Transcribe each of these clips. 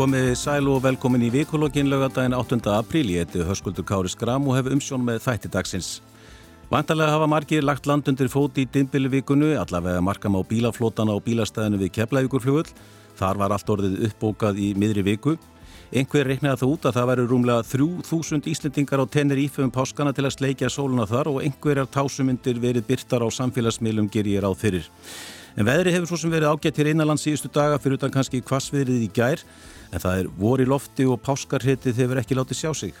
Komið sæl og velkomin í vikulokkin lögadaginn 8. apríl. Ég heiti Höskuldur Kári Skram og hef umsjón með þætti dagsins. Vantarlega hafa margir lagt land undir fóti í dimbilivíkunu, allavega markam á bílaflótana og bílastæðinu við Keflavíkurflugul. Þar var allt orðið uppbókað í miðri viku. Einhver reiknaði það út að það væri rúmlega 3000 Íslendingar á tennir ífum páskana til að sleikja sóluna þar og einhverjar tásumindir verið byrtar á samfélagsmiðlum ger ég ráð fyrir. En veðri hefur svo sem verið ágætt hér einanlands síðustu daga fyrir utan kannski kvassviðrið í gær en það er vor í lofti og páskarhetið hefur ekki látið sjá sig.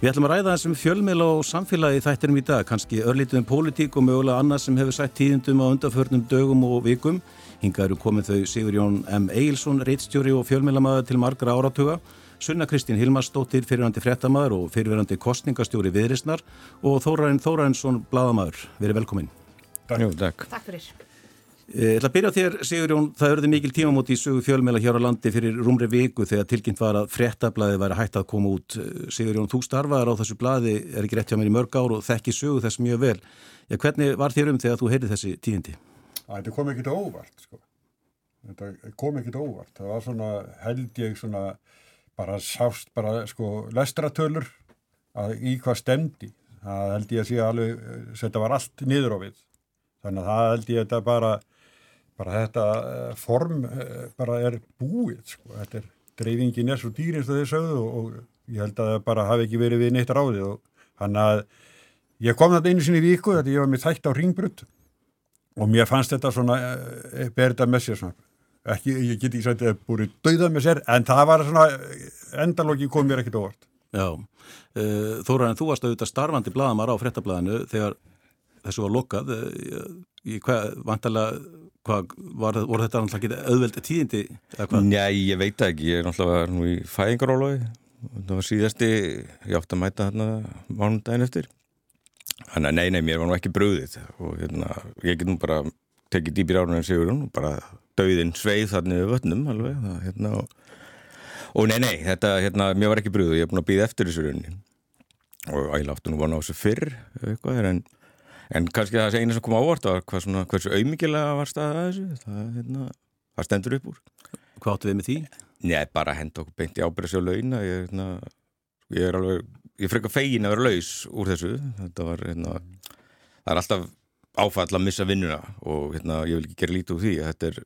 Við ætlum að ræða þessum fjölmiðla og samfélagi þættinum í dag, kannski örlítið um pólitík og mögulega annað sem hefur sætt tíðundum á undarförnum dögum og vikum. Hinga eru komið þau Sigur Jón M. Eilsson, reittstjóri og fjölmiðlamæður til margra áratuga, Sunna Kristín Hilmarsdóttir, fyrirverandi frettamæður og fyrirverandi kostningastjóri viðrisnar og Þórarin Þórarinsson, bladamæður. Verið velkomin. Takk. Jú, takk. takk fyrir. Eh, ég ætla að byrja þér, Sigur Jón, það örði mikil tímamóti í sögu fjölmjöla hér á landi fyrir rúmri viku þegar tilkynnt var að frettablaði væri hægt að koma út. Eh, Sigur Jón, þú starfaður á þessu blaði, er ekki rétt hjá mér í mörg ár og þekki sögu þess mjög vel. Já, hvernig var þér um þegar þú heyrði þessi tíðindi? Þetta kom ekkit óvart, sko. Þetta kom ekkit óvart. Það var svona, held ég svona, bara sást bara, sko, lestratölur að í hvað stemdi. Það held ég að sé alveg, eh, þetta var allt niður á við. Þannig að það held ég að þetta bara bara þetta eh, form eh, bara er búið sko. þetta er dreifingin er svo dýr eins og þeir sögðu og, og ég held að það bara hafi ekki verið við neitt ráði og hann að ég kom þetta einu sinni í viku þetta ég var með þætt á ringbrut og mér fannst þetta svona e, berða með sér svona ekki, ég get ekki sagt að búið dauðað með sér en það var svona endalóki kom mér ekkit óvart Já, uh, Þóraðin, þú varst auðvitað starfandi bladamar á frettablaðinu þegar þessu var lokað í hvað, vantalega Hvað, var, voru þetta náttúrulega ekki auðveldi tíðindi? Nei, ég veit ekki, ég er náttúrulega nú í fæðingarólaði það var síðasti, ég átti að mæta hérna mánundaginn eftir. Þannig að nei, nei, mér var nú ekki bröðið og hérna, ég get nú bara tekið dýpir árunum en segur hún og bara dauðin sveið þarna við vötnum alveg, það, hérna, og, og nei, nei, þetta, hérna, mér var ekki bröðið, ég er búin að býða eftir þessu rauninni. Og ég láttu nú vona á þessu fyrr eitthvað, en En kannski það eina sem kom ávart var hvað svona, hversu auðmyggilega var staðið að þessu, það, hérna, það stendur upp úr. Hvað áttu við með því? Nei, bara henda okkur beint í ábyrðasjá launa, ég, hérna, ég er alveg, ég frekar fegin að vera laus úr þessu, þetta var, hérna, það er alltaf áfall að missa vinnuna og hérna, ég vil ekki gera lítið úr því, þetta er,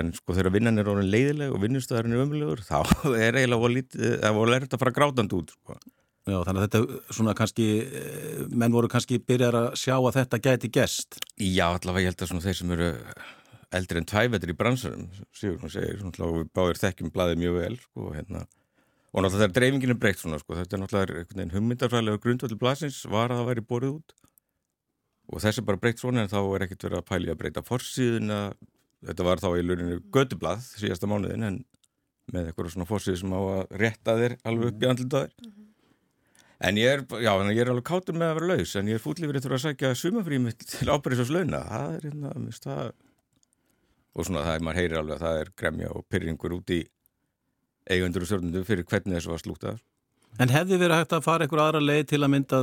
en sko þegar vinnan er orðin leiðileg og vinnustöðarinn er ömulegur, þá er eiginlega að vera lítið að fara grátand út, sko. Já, þannig að þetta svona kannski, eh, menn voru kannski byrjar að sjá að þetta gæti gest. Já, allavega ég held að svona þeir sem eru eldri en tvævetur í bransarum, síður hún segir, svona við báðir þekkjum blæðið mjög vel, sko, hérna, og náttúrulega þegar dreifingin er breykt svona, sko, þetta er náttúrulega einhvern veginn hummindarfræðilega grundvöldu blæsins var að það væri borðið út og þessi bara breykt svona en þá er ekkert verið að pæli að breyta forsíðuna, þetta var þá í lurinu gödublað síðasta mánuðin en með eitthvað svona forsíð sem á að rétta þér alveg upp í andlitaðir mm -hmm. En ég er, já, ég er alveg kátur með að vera laus en ég er fútlífrið til að sækja sumafrými til ábyrðisast launa það er hérna, mist það og svona það er, maður heyrir alveg að það er gremja og pyrringur út í eigundur og stjórnundu fyrir hvernig þessu var slútað En hefði verið hægt að fara einhver aðra leið til að mynda,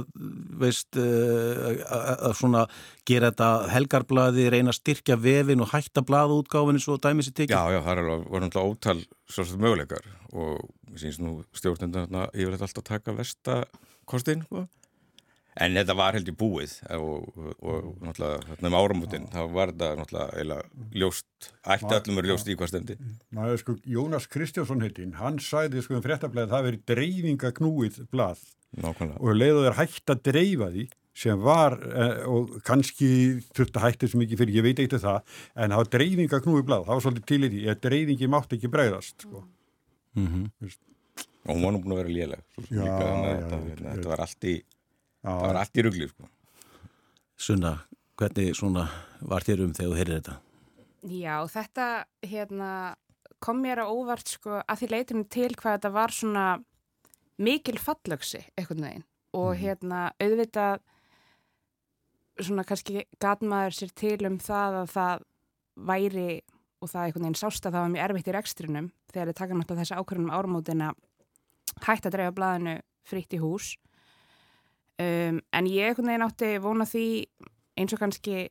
veist, eh, að svona gera þetta helgarblaði, reyna að styrkja vefin og hætta blaðútgáfinu svo dæmis í tekið? Já, já, það er alveg, voru náttúrulega ótal svolítið möguleikar og ég syns nú stjórnenda yfir þetta alltaf taka vestakostin, sko. En þetta var held í búið og, og, og náttúrulega um áramútin þá var þetta náttúrulega ljóst, ætti allum verið ljóst í hvað stendi. Maður sko Jónas Kristjánsson heitinn, hann sæði sko um fréttablaði að það veri dreifingagnúið blað Nákvæmlega. og leiðu þeir hægt að dreifa því sem var eh, og kannski þurft að hætti þessu mikið fyrir, ég veit eitthvað það, en það var dreifingagnúið blað, það var svolítið til í því að dreifingi mátt ekki bregðast sko. Mm -hmm. Og hún var nú búin að vera léleg, þetta, þetta, þetta var allt í það var allt í ruggli sko. Sunna, hvernig var þér um þegar þú heyrir þetta? Já, þetta hérna, kom mér að óvart sko, að því leytum til hvað þetta var svona mikil fallöksi eitthvað neginn og mm. hérna auðvitað svona kannski gatmaður sér til um það að það væri og það einhvern veginn sást að það var mjög erfitt í rekstrinum þegar þið taka náttúrulega þessi ákvörðunum áramótina hægt að dreifa blæðinu fritt í hús. Um, en ég einhvern veginn átti vona því eins og kannski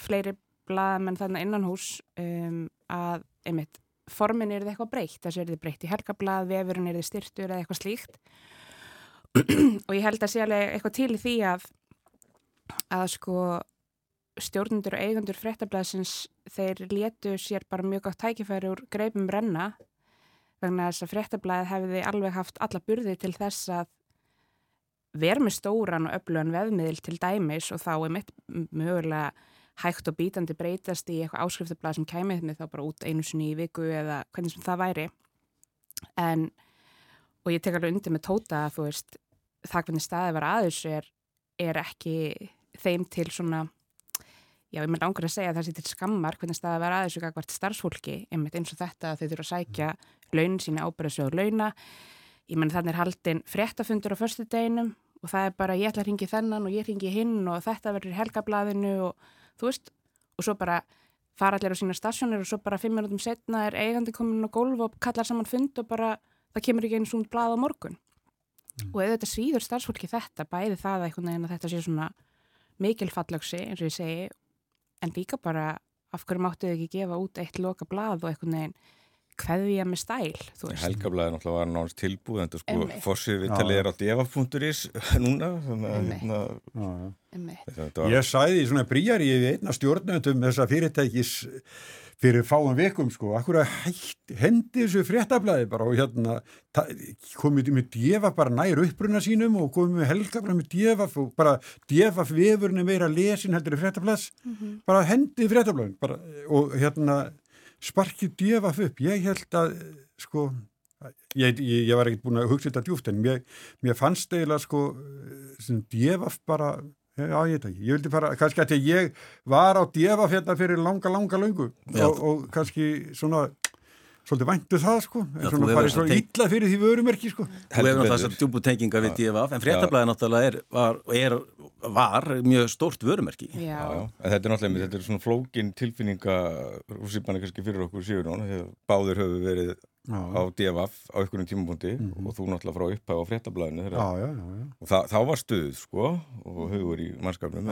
fleiri blaðamenn þarna innan hús um, að einmitt formin er þið eitthvað breytt, þessu er þið breytt í helgablað, vefurinn er þið styrtur eða eitthvað slíkt. Og ég held að sé alveg eitthvað til í því að að sko stjórnundur og eigundur fréttablaðsins þeir letu sér bara mjög gátt tækifæri úr greipum renna vegna þess að fréttablaðið hefði alveg haft alla burði til þess að vera með stóran og öflugan veðmiðil til dæmis og þá er mitt mögulega hægt og bítandi breytast í eitthvað áskriftablað sem kæmið með þá bara út einu sinni í viku eða hvernig sem það væri. En og ég tek alveg undir með tóta að þú veist það hvernig staðið var aðeins er, er ekki þeim til svona já, ég með langar að segja að það sé til skammar hvernig staðið var aðeins og hvert starfsfólki einmitt eins og þetta að þau þurfa að sækja launin sína ábyrðasögur launa. Ég menn þannig er haldinn fréttafundur á förstu deginum og það er bara ég ætla að ringi þennan og ég ringi hinn og þetta verður helgablaðinu og þú veist. Og svo bara fara allir á sína stasjónir og svo bara fimm minútum setna er eigandi komin á gólf og kallar saman fund og bara það kemur ekki einu svona blað á morgun. Mm. og ef þetta svíður starfsfólki þetta bæði það að þetta sé svona mikil fallöksi eins og ég segi en líka bara af hverju máttu þau ekki gefa út eitt loka blað og eitthvað neginn hverðja með stæl Helgablaði náttúrulega var náttúrulega tilbúð en það sko fórsið við talið er á deva.is núna var... Ég sæði svona bríjar í einna stjórnöndum þessa fyrirtækis fyrir fáum vekum sko, akkur að hendi þessu fréttablaði bara og hérna komið með djefa bara nær uppbrunna sínum og komið með helgablaði með djefa og bara djefa vefurinn meira lesin heldur í fréttablaðs. Mm -hmm. bara hendi fréttablaðin og hérna sparkið djöfaf upp, ég held að sko, ég, ég, ég var ekkert búin að hugsa þetta djúft en mér, mér fannst eiginlega sko djöfaf bara, já ég veit ekki. Ég vildi fara, kannski að ég var á djöfaf hérna fyrir langa langa laungu og, og kannski svona svolítið væntu það sko. En svona farið svona illa fyrir því vörumerki sko. Þú hefur náttúrulega þessar djúbu tenginga við DFF en fréttablaði náttúrulega er, var, er, var mjög stórt vörumerki. Já, já, já. þetta er náttúrulega þetta er svona flókin tilfinninga úrsýpanir kannski fyrir okkur síður núna báður höfu verið já. á DFF á einhverjum tímapunkti mm -hmm. og þú náttúrulega frá upphæð á fréttablaðinu og það, þá var stuð sko og höfur í mannskapnum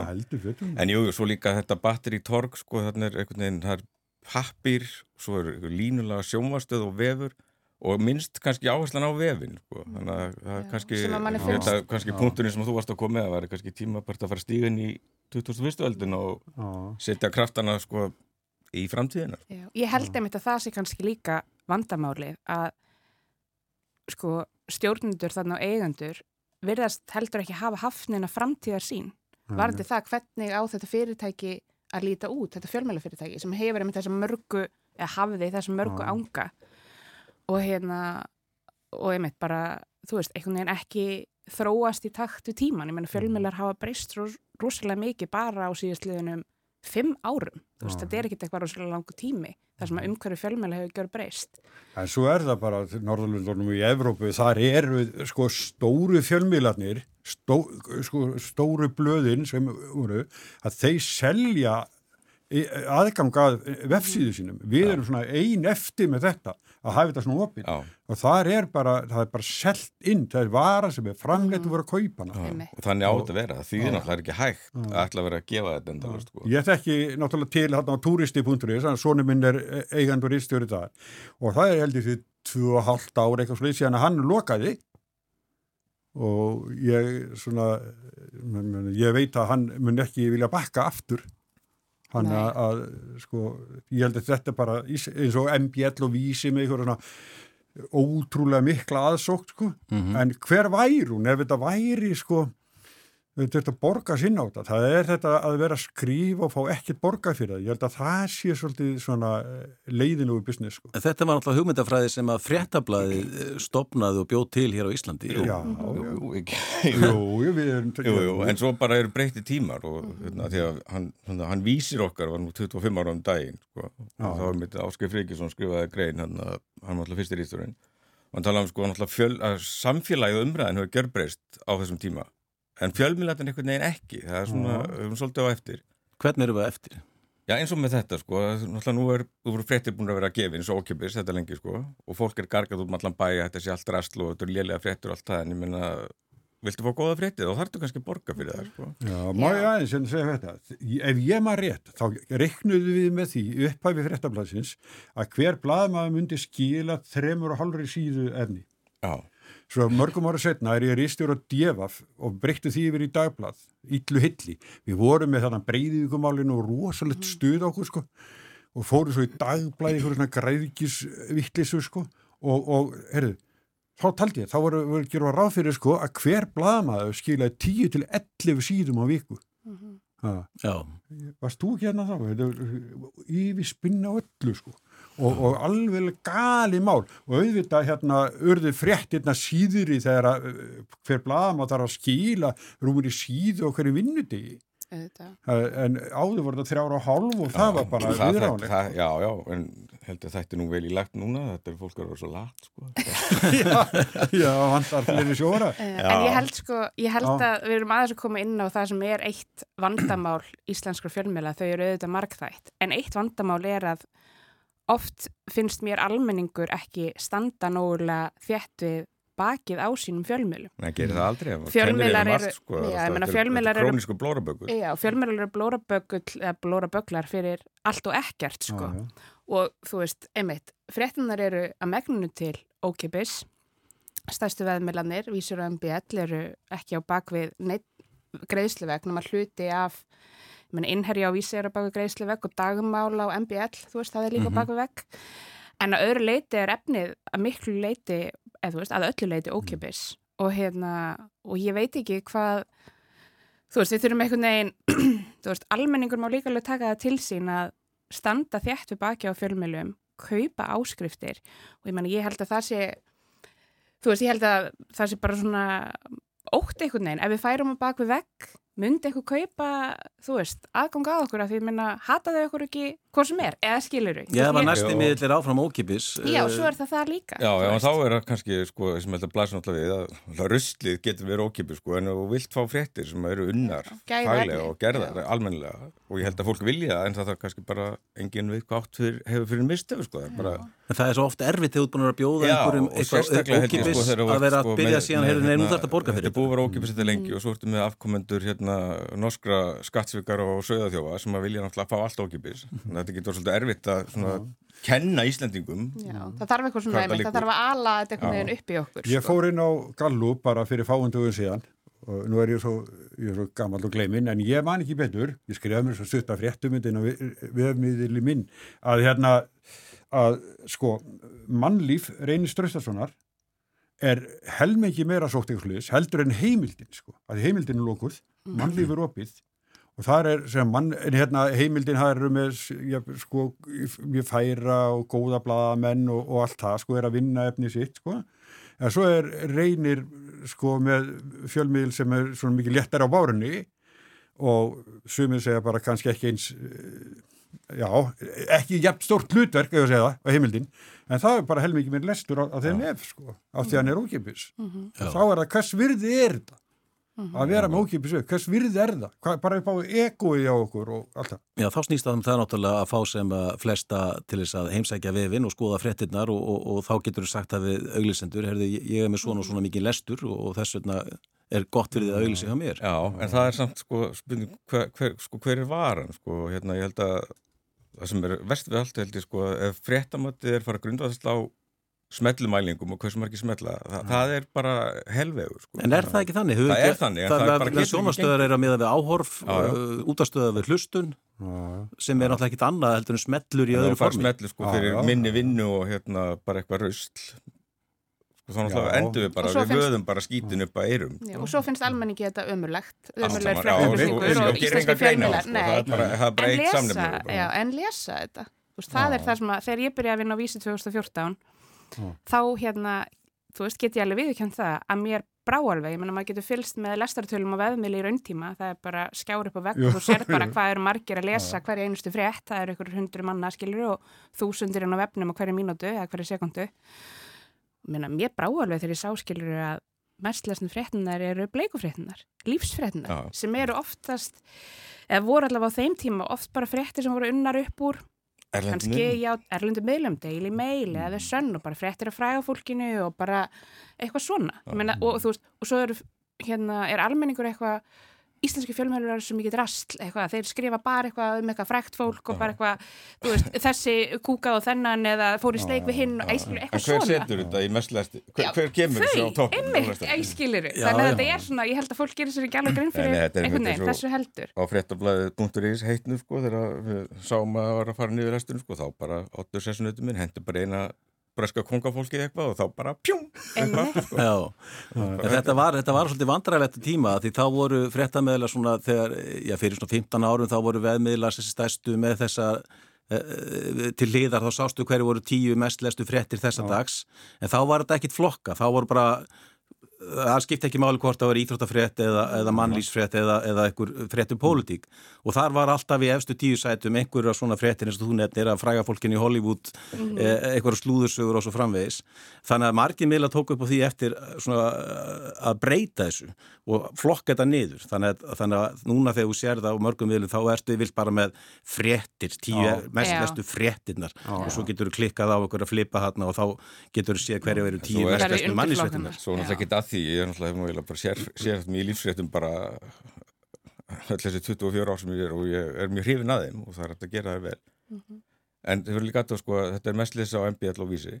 en jú, svo líka þetta batteri torg sko, einhvern það er pappir, svo er línulega sjónvastöð og vefur og minnst kannski áherslan á vefin sko. þannig að það er kannski, þetta, kannski punkturinn sem þú varst að koma með að vera kannski tímabært að fara stíðin í 2001. öldin og Já. setja kraftana sko, í framtíðina Já. Ég held einmitt að það sé kannski líka vandamáli að sko, stjórnundur þarna á eigandur verðast heldur ekki hafa hafnina framtíðar sín varði það hvernig á þetta fyrirtæki að líta út, þetta fjölmjölufyrirtæki sem hefur einmitt þessum mörgu, eða hafði þessum mörgu ah. ánga og hérna, og einmitt bara þú veist, einhvern veginn ekki þróast í takt við tíman, ég menna fjölmjölar hafa breyst rosalega mikið bara á síðastliðunum fimm árum, þú veist, þetta er ekkert eitthvað rosalega langu tími, þar sem að umhverju fjölmjöla hefur gjör breyst. En svo er það bara Norðurlundunum í Evrópu, þar eru sko stóru fjölmjölarnir stó, sko, stóru blöðin sem voru að þeir selja aðganga vefsíðu sínum. Við erum svona ein eftir með þetta að hafa þetta svona opinn og það er bara, það er bara selt inn það er vara sem er framleitt og voru að kaupa hana. Og þannig átt að vera, því það náttúrulega ekki hægt að ætla að vera að gefa þetta enda sko. Ég þekki náttúrulega til hérna á turisti.is svona minn er eigandur í stjóri það og það er heldur því 2,5 ári eitthvað slúið síðan að hann lokaði. Og ég svona ég veit að hann mun ekki vilja bakka aftur hann að, að sko ég held að þetta bara eins og MBL og Vísi með eitthvað svona ótrúlega mikla aðsókt sko. Mm -hmm. en hver væri hún? Ef þetta væri sko þetta borga sinn á þetta, það er þetta að vera að skrifa og fá ekkert borga fyrir það. Ég held að það sé svolítið svona eh, leiðinu úr business sko. Þetta var náttúrulega hugmyndafræði sem að fréttablaði eh, stopnaði og bjóð til hér á Íslandi. Já, jú, en svo bara eru breyti tímar og hérna, því að hann, hann vísir okkar, var nú 25 ára um daginn sko, og þá var mitt Áskei Fríkisson skrifaði grein, hann, hann var alltaf fyrstir ísturinn hann talaði um sko, fjöl, að samfélagið umræðin hefur gjörbreyst á þessum tíma en fjölmiðlætin einhvern veginn ekki það er svona, við erum svolítið á eftir Hvernig eru við eftir? Já eins og með þetta sko, náttúrulega nú er, þú voru fréttir búin að vera að gefa eins og okkjöpis þetta lengi sko og fólk er gargað út með allan bæja, þetta sé allt rastl og þetta er lélega fréttur og allt það en ég minna viltu fá góða fréttið og þarftu kannski borga fyrir það sko. Já, má ég aðeins en segja þetta. Ef ég maður rétt, þá reiknuðu við með því upphæfi fréttablasins að hver blaðmaður myndi skila þremur og hálfri síðu efni. Já, Svo mörgum ára setna er ég rýstjór á Devaf og breytti því yfir í dagblad, yllu hilli. Við vorum með þannig breyðíkumálinu og rosalegt stuð okkur sko og fórum svo í dagblæði ykkur svona græðikisvittlisu sko og, og herðu, þá taldi ég, þá voru við að gera ráð fyrir sko að hver blaðmaður skilaði 10 til 11 síðum á viku. Ha, Já, varst þú ekki hérna þá? Er Yfir spinna öllu sko og, og alveg gali mál og auðvitað hérna urðu fréttirna síður í þegar að uh, hver blaðum að þarf að skila rúmur í síðu og hverju vinnudegi auðvitað. en áður voru þetta þrjára og hálf og það var bara það- viðránlegt það- Já, já, en heldur þetta nú vel í lagt núna, þetta er fólk að vera svo lat sko. já, vantar fleiri sjóra Eh, Já. En ég held sko, ég held Já. að við erum aðeins að koma inn á það sem er eitt vandamál íslenskra fjölmjöla, þau eru auðvitað margþætt, en eitt vandamál er að oft finnst mér almenningur ekki standa nógulega þétt við bakið á sínum fjölmjölum. Nei, gerir það aldrei maður þeim eru- allt, sko, já, ég fjölmiðlar þetta eru- er Krónísku blóraböggur Já, fjölmjölar eru blóraböggull eða blórabögglar fyrir allt og ekkert sko. Já, já. og þú veist, einmitt, fréttunar eru að megnunu til ókipis stærstu veðmiðlanir, vísur og MBL eru ekki á bakvið greiðsluvegn, nema hluti af innherja á vísi eru á bakvið greiðsluvegn og dagmál á MBL, þú veist, það er líka Mhm. á bakvið vegg. En að öðru leiti er efnið að miklu leiti, eða þú veist, að öllu leiti ókipis og hérna, og ég veit ekki hvað þú veist, við þurfum einhvern veginn þú veist, almenningur má líka alveg taka það til sín að standa þétt við baki á fjölmjölum, kaupa áskriftir. Og ég menna, ég held að það sé þú veist, ég held að það sé bara svona ótt einhvern veginn, ef við færum á bak við vegg myndi eitthvað kaupa, þú veist, aðgang að okkur? Að því, ég menna, hata þau okkur ekki hvað sem er, eða skilur þau ég var næsti Já. miðlir áfram ókipis Já, eh, svo er það það líka Já, þú já, þá er það kannski, sko, sem held að blæsa náttúrulega við, að ruslið getur verið ókipið, sko, en þú vilt fá fréttir sem eru unnar, efni. og gerðar, almennilega, og ég held að fólk vilja það, en það þarf kannski bara enginn við hvað átt fyrir, hefur fyrir mistöfu, sko, það er bara, En það er svo oft erfitt þegar þú ert búin að bjóða Já, einhverjum ég, ókipis sko, þú að vera sko, að byrja með- síðan, nei, nú hérna, þarf þetta að borga fyrir Þetta er búið að vera ókipis þetta lengi og svo ertu með afkomendur, hérna, norskra skattsvikar og sögðaþjófa sem að vilja náttúrulega fá allt. Þannig að þetta getur svolítið erfitt að, svona, kenna Íslendingum. Já, það þarf eitthvað svona Hvað það þarf að ala þetta einhvern veginn upp í okkur Ég sko. fór inn á Gallup bara fyrir fáundugum síðan og nú er ég svo, ég er svo gammal og gleiminn en ég man ekki betur, ég skrifaði mér svo stutta fréttumyndin á viðmiðli minn að hérna að sko mannlíf Reynir Ströstasonar er helmengi meira sótt ykkurliðis heldur en heimildin sko, að heimildin er lókuð, mannlíf er opið og þar er sem mann, en hérna heimildin það eru með ja, sko, mjög færa og góða blaðamenn og, og allt það sko er að vinna efni sitt sko. En svo er reynir sko með fjölmiðil sem er svona mikið léttar á bárunni og sumið segja bara kannski ekki eins já, ekki jafn stórt hlutverk ef ég segja það á heimildin en það er bara helmikið mér lestur á, á þeim ef sko, á því hann er ókipis Já. þá er það, hvers virði er þetta? Að vera með ókipis hvers virði er það? Hva, bara upp á egoið á okkur og allt það. Já, þá snýst það um það náttúrulega að fá sem að flesta til þess að heimsækja vefin og skoða fréttinnar og, og, og þá getur þú sagt að við auglisendur, herði, ég er með svona og svona mikið lestur og, og þess vegna er gott fyrir því að auglýsa hjá mér. Já, en það er samt, sko, spurning, hver, hver, sko, hver er varan, sko, hérna, ég held að það sem er verst við allt, held ég, sko, ef fréttamatið er fara að grunda þess á smellumælingum og hversu margir smella, það, það er bara helvegur, sko. En er það ekki þannig? Það er þannig, það er bara getur ekki Sjónastöðar er að miða við áhorf, Já, já. uh, útastöðar við hlustun sem er náttúrulega ekkit annað heldur en smellur í Það öðru er bara formi. smellu, sko, Já, fyrir já. minni vinnu og hérna bara eitthvað rausl. Sko, þá náttúrulega Já. endur við bara, Og við vöðum bara skítin upp að eyrum. Já, og svo finnst almenningi þetta ömurlegt saman, já, og- og- og og íslenski fjölmiðlar sko, er er en lesa, samnefnari bara. já, en lesa þetta Þú veist, það Já. er það sem að þegar ég byrjaði að vinna á Vísi 2014 Já. þá hérna þú veist, get ég alveg viðkjönd það að mér brá alveg, ég menna maður getur fylst með lestartölum og veðmili í rauntíma, það er bara skjár upp á vegg Jú, og þú sér bara hvað eru margir að lesa hverja einustu frétt, það eru ykkur hundru manna skilur og þúsundir inn á vefnum á hverju mínútu eða hverju sekundu Meina, mér brá alveg þegar ég sá skilur að mest lesnu fréttinar eru bleikufréttinar, lífsfréttinar Já. sem eru oftast eða voru allavega á þeim tíma oft bara fréttir sem voru unnar upp úr erlendu miðlum, Daily Mail eða The Sun og bara fréttir af fræga fólkinu og bara eitthvað svona. Meina, og, veist, og svo eru hérna, er almenningur eitthvað íslenski fjölmjölur er svo mikið drastl eitthvað, þeir skrifa bara eitthvað um eitthvað frækt fólk og bara eitthvað, þú veist, þessi kúkað og þennan eða fór í sleik við hinn og eitthvað En hver svona. setur þetta í mestlæsti? Hver, hver kemur þessu á Þau, toppin? einmitt, Já, þannig að þetta er svona, ég held að fólk gerir sér ekki alveg grinn fyrir er einhvern veginn, þessu heldur. á fréttablaði.is heitnu sko þegar við sáum að það var að fara niður breska kongafólkið eitthvað og þá bara eitthvað, sko. Já, þetta var, þetta var svolítið vandræðilegt tíma því þá voru fréttameðlar svona þegar, já fyrir svona 15 árum þá voru veðmiðlar þessi stærstu með þessa eh, til liðar þá sástu hverju voru tíu mest lestu fréttir þessa dags. En þá var þetta ekkit flokka, þá voru bara það skipti ekki máli hvort það var íþróttafrétt eða, eða mannlýsfrétt eða, eða einhver frétt um pólitík. Og þar var alltaf í efstu tíu sætum einhverja svona fréttir eins og þú nefnir að fræga fólkin í Hollywood mm -hmm. einhverja slúðursögur og svo framvegis. Þannig að margir miðla tók upp á því eftir eh, svona eh, að breyta þessu og flokka þetta niður. Þannig að, þannig að núna þegar þú sér það á mörgum miðlum þá ertu vilt bara með fréttir tíu Já. mest Já. lestu fréttirnar. Og svo getur þú klikkað á einhverja flipa þarna og þá getur þú séð hverju eru tíu mest undir mannisfréttirnar svo er náttúrulega ekki að því ég er náttúrulega bara sér, sér þetta mér í lífsréttum bara öll þessi 24 ár sem ég er og ég er mjög hrifin að þeim og það er hægt að gera það vel. En þau verður líka að sko að þetta er mest lesa á MBL og vísi.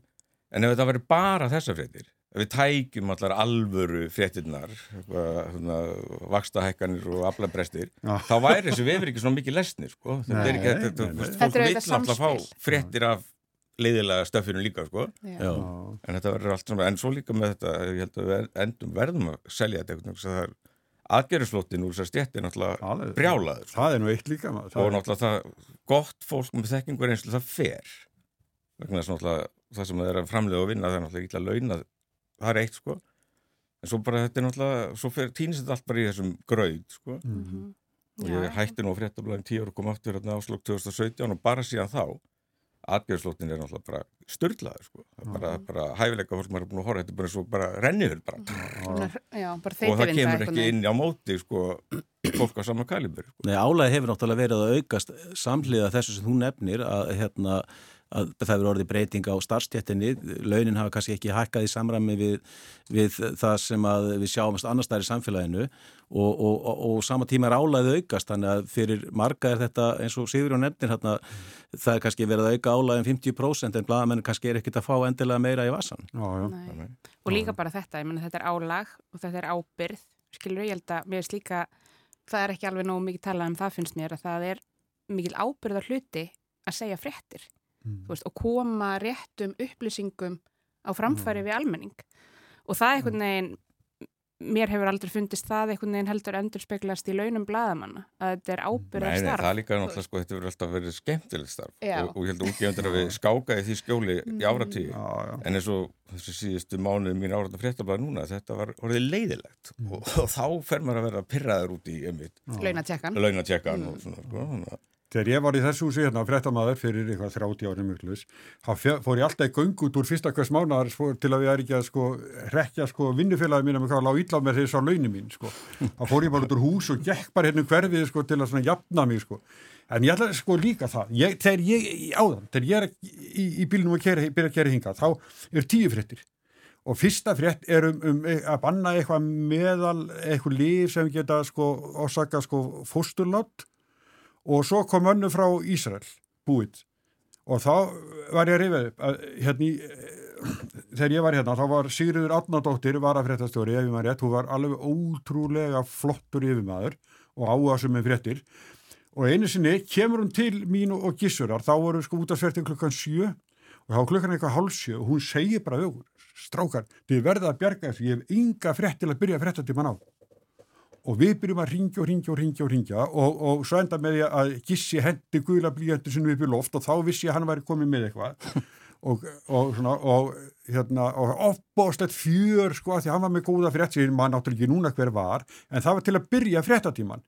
En ef þetta verður bara þessar fréttir við tækjum allar alvöru fréttirnar vakstahækkanir og aflabrestir þá væri þessu vefur ekki svona mikið lesnir sko. þetta er ekki þetta, nei, nei. fólk Þetta vill auðvitað alltaf fá fréttir af leiðilega stöffinu líka sko. En þetta verður allt svona, en svo líka með þetta ég held að við endum verðum að selja þetta það er aðgerðisflóttin úr þessar stjætti náttúrulega Það er- brjálaður sko. Það er nú eitt líka maður. Það og er- náttúrulega það gott fólk með þekkingur einslu það fer vegna þess náttúrulega það sem það er að framlega og vinna það er náttúrulega illa launað það er eitt sko. En svo bara þetta er náttúrulega, svo fer týnist þetta allt bara í þessum grauð sko. Mhm. og Já. ég hætti nú að fréttablaðin 10 ára og kom aftur hérna áslokk 2017 og bara síðan þá atgerðslóttin er náttúrulega bara störlaður sko, það er bara, bara hæfileika fólk maður er búin að horfa, þetta er bara svo bara renniður bara. Svona, já, bara og það kemur ekki inn á móti sko fólk á sama kalibur sko. Nei, álæði hefur náttúrulega verið að aukast samhliða þessu sem þú nefnir að, hérna, að það hefur orðið breyting á starfstjettinni, launin hafa kannski ekki hækkað í samræmi við, við það sem að við sjáumst annar staðar í samfélaginu og, og, og, og sama tíma er álæði aukast þannig að fyrir marga er þetta eins og Sigurjón nefnir hérna, það er kannski verið að auka álæði um 50% en blaðamenn kannski er ekkit að fá endilega meira í vassan. Já, já. Nei. og líka bara þetta, ég menna þetta er álag og þetta er ábyrð, skilur ég held að mér finnst líka, það er ekki alveg nógu mikið talað um það finnst mér að það er mikil ábyrðar hluti að segja fréttir Mm. veist, og koma réttum upplýsingum á framfæri við almenning. Og það einhvern veginn mér hefur aldrei fundist það einhvern veginn heldur endur speglast í launum blaðamanna að þetta er ábyrðar Nei, nei, starf það er líka náttúrulega sko, þetta verður alltaf verið skemmtilegt starf. Já. og, og ég held að útgefundur að við skákaði því skjóli í áratíu Já, já. en eins og þessi síðustu mánuði mín árata fréttablaði núna, þetta var orðið leiðilegt Mm. og, og þá fer maður að vera pyrraður út í einmitt, launatjekkan. launatjekkan Mm. og svona, sko, þannig að Þegar ég var í þessu húsi hérna, fréttamaður fyrir eitthvað 30 ári miklus, þá fór ég alltaf í göng út úr fyrsta hvers mánar sko, til að við er ekki að sko, rekja sko, vinnufélagi mína með hvað lág illa með þeir sá launin mín. Sko. Þá fór ég bara út úr hús og gekk bara hérna um hverfið sko, til að svona jafna mig. Sko. En ég ætla sko líka það, ég, þegar ég áðan, þegar ég er í, í bílnum að kera, byrja að kera hinga, þá er tíu fréttir. Og fyrsta frétt er um, um e- að banna eitthvað meðal eitthvað líf sem geta sko orsaka sko fósturlátt og svo kom önnu frá Ísrael búið. Og þá var ég að rifja upp að hérna í þegar ég var hérna þá var Sigriður Átnadóttir var að fréttastjóri ef ég maður rétt, hún var alveg ótrúlega flottur yfirmaður og áhuga sem með fréttir. Og einu sinni kemur hún til mín og Gissurar. Þá voru sko út af svertin klukkan sjö og þá klukkan eitthvað hálsjö og hún segir bara við okkur, strákar, þið verða að bjarga þessu, ég hef ynga frétt til að byrja að frétta tíman á og við byrjum að ringja og ringja og ringja og ringja og, og svo enda með því að Gissi hendi guðla blíjandur sinni upp í loft og þá vissi ég að hann væri komið með eitthvað. Og, og svona og hérna og opbóðslegt fjör sko að því hann var með góða frétt sem maður náttúrulega ekki núna hver var en það var til að byrja fréttatíman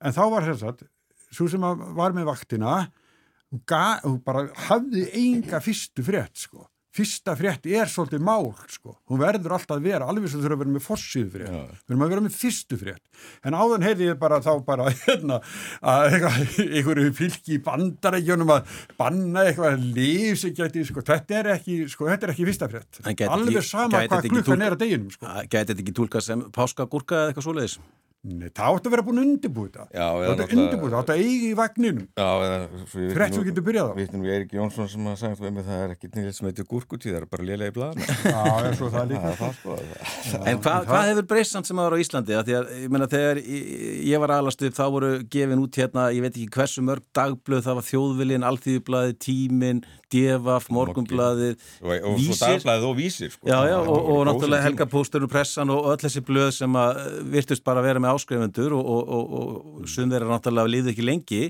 en þá var þess að svo sem var með vaktina hún, ga, hún bara hafði enga fyrstu frétt sko fyrsta frétt er svolítið mál sko, hún verður alltaf að vera alveg sem þurfa að vera með fossíðu frétt Já. við erum að vera með fyrstu frétt en áðan heyrði ég bara þá bara hérna að einhverju fylki í bandarækjunum að banna eitthvað líf sem gæti, sko, þetta er ekki sko, þetta er ekki fyrsta frétt alveg sama hvað klukkan er að deginum sko. Gæti þetta ekki tólkað sem páskagúrka eða eitthvað svoleiðis? Nei, það átti að vera búin að undirbúið það Já, það átti að undirbúið það, það átti að eigi í vagninum Já, ég Frétt vitna þú nú- getur byrjað á. Vitna nú Eirik Jónsson sem að sagði við mig það er ekki nýtt sem heitir gúrkutíð, það er bara lélega í blaðan Já, er svo það líka Það er það sko En hvað, hvað hefur breyst samt sem að vera á Íslandi? Að því að, ég meina, þegar ég ég var alast upp, þá voru gefin út hérna, ég veit ekki hversu mörg dagblöð, það var þjóðvilin, alþýðublaði, tímin, devaf, morgunblaðið, Og, Vísir. og vísir sko. Já, já, Það og, og náttúrulega tímar. Helga Póstur og Pressan og öll þessi blöð sem að virtust bara vera með áskrifundur og, og, og, og sum þeirra náttúrulega liði ekki lengi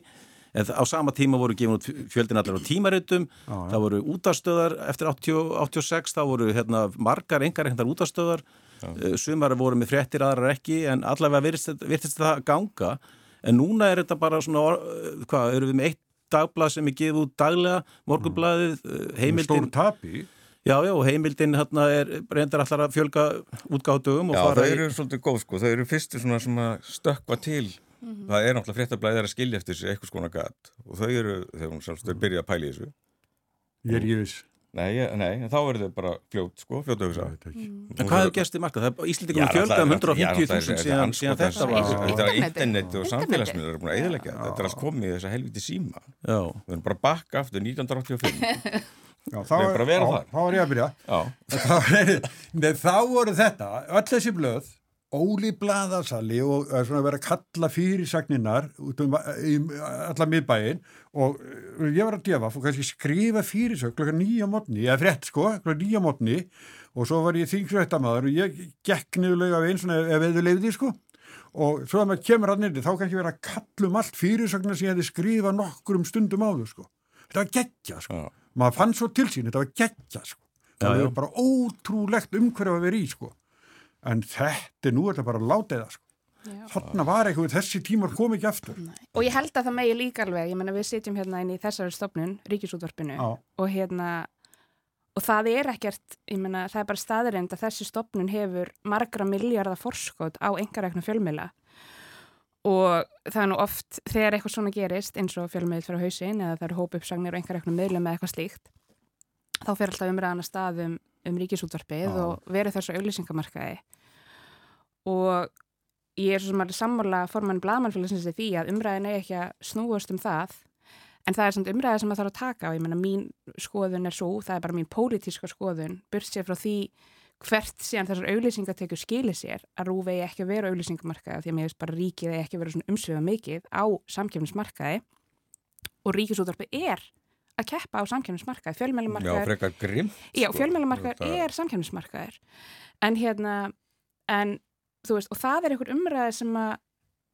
en á sama tíma voru gefin út fjöldin allar á tímaritum, það voru útastöðar eftir 80, 86, þá voru hérna, margar engar einhverjar útastöðar uh, sumar voru með fréttir, aðrar ekki en allavega virtist, virtist það ganga. En núna er þetta bara svona uh, hvað, eru við með eitt dagblað sem er gefið út daglega, morgunblaðið uh, heimildin Stór tapi Já, já, heimildin hérna er reyndar allar að fjölga útgáðdögum og Já, fara þau í... eru svolítið góð sko, þau eru fyrstu svona sem að stökkva til. Það er náttúrulega fréttablaðið að skilja eftir sér eitthvað skona gat. Og þau eru, þegar hún sjálfst, þau byrja að pæla í þessu. Ég er ég viss. Nei, nei, en þá eru þau bara fljót sko, fljót að hugsa. Ég veit ekki. En hvað hefur gerst í markað? Það er Íslandingum að fjölga um 150.000 síðan, síðan þetta var... Þetta var Internetið. internet og Internetið. samfélagsmiðlar eru búin að eðilegja þetta. Er allt komið í þessa helviti síma. Já, við erum bara bakka aftur 1985 Já, þá Við já, þar. Þá var ég að byrja þá, nei, þá voru þetta, öll þessi blöð Óli Blaðasali og er svona verið að kalla fyrirsagninnar út um í, alla miðbæin og ég var að djefa og kannski skrifa fyrirsögn klokka nýja mótni, eða frétt sko, klokka nýja mótni og svo var ég þingfréttamaður og ég gekk niðurlega af einn svona ef eða leiði sko og svo að maður kemur að nýrði þá kannski verið að kalla um allt fyrirsögnar sem ég hefði skrifað nokkur um stundum áður sko. Þetta var geggja sko. Já. Maður fann svo til sín, þetta var geggja sko. Það já. var bara ótrúlegt umhverju að vera í sko. En þetta, nú er þetta bara eða sko. Þarna var eitthvað, þessi tímar kom ekki aftur. Og ég held að það megi líka alveg, ég menna við sitjum hérna inn í þessari stofnun, ríkisútvarpinu Já. og hérna, og það er ekkert, ég menna það er bara staðirind að þessi stofnun hefur margra miljardar forskot á engarækna fjölmiðla og það er nú oft þegar eitthvað svona gerist eins og fjölmiðl fyrir hausinn eða það eru hóp uppsagnir og engarækna miðlum eða eitthvað slíkt þá fer alltaf umræðan að stað um, ríkisútvarpið Já. og verið þessu auglýsingamarkaði og ég er svo sem að sammála formann blaðmannfélagsins í því að umræðin er ekki að snúast um það en það er samt umræði sem maður þarf að taka og ég menna mín skoðun er svo, það er bara mín pólitíska skoðun, burt sér frá því hvert síðan þessar auglýsingatekur skilir sér að rúfi ekki að vera auglýsingamarkaði því að mér veist bara ríkið eigi ekki að vera svona umsviða mikið á samkjöfnismarkaði og ríkisútvarpi er að keppa á samkjöfnismarkaði, já, fjölmælumarkaði frekar grimm Já, sko. fjölmjölumarkaður Það- er samkjöfnismarkaður en hérna en þú veist, og það er einhver umræði sem að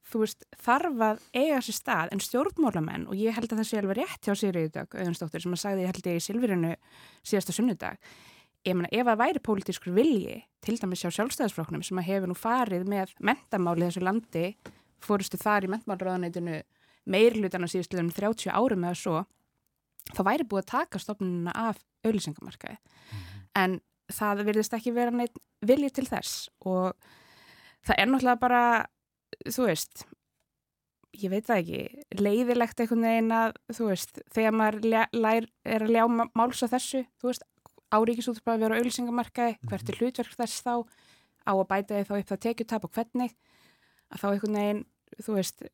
þú veist, þarf að eiga sér stað. En stjórnmálamenn og ég held að það sé alveg rétt hjá Sigriði Dögg, Auðunsdóttir sem að sagði ég held ég í Silfurinu síðasta sunnudag ég meina ef að væri pólitískur vilji til dæmis hjá sjálfstæðisflokknum sem að hefur nú farið með mentamáli þessu landi fórustu þar í mentamálraðanætinu meirlutana síðustulegum 30 árum eða svo þá væri búið að taka stofnununa af auðlýsingamarkaði en það virðist ekki vera neitt vilji til þess og það er náttúrulega bara þú veist ég veit það ekki, leiðilegt einhvern veginn að, þú veist, þegar maður lær, er að ljá máls á þessu þú veist, áríkisútspað að vera auðlýsingamarkaði, hvert er hlutverk þess þá á að bæta þið þá upp það tekjutap og hvernig að þá einhvern veginn, þú veist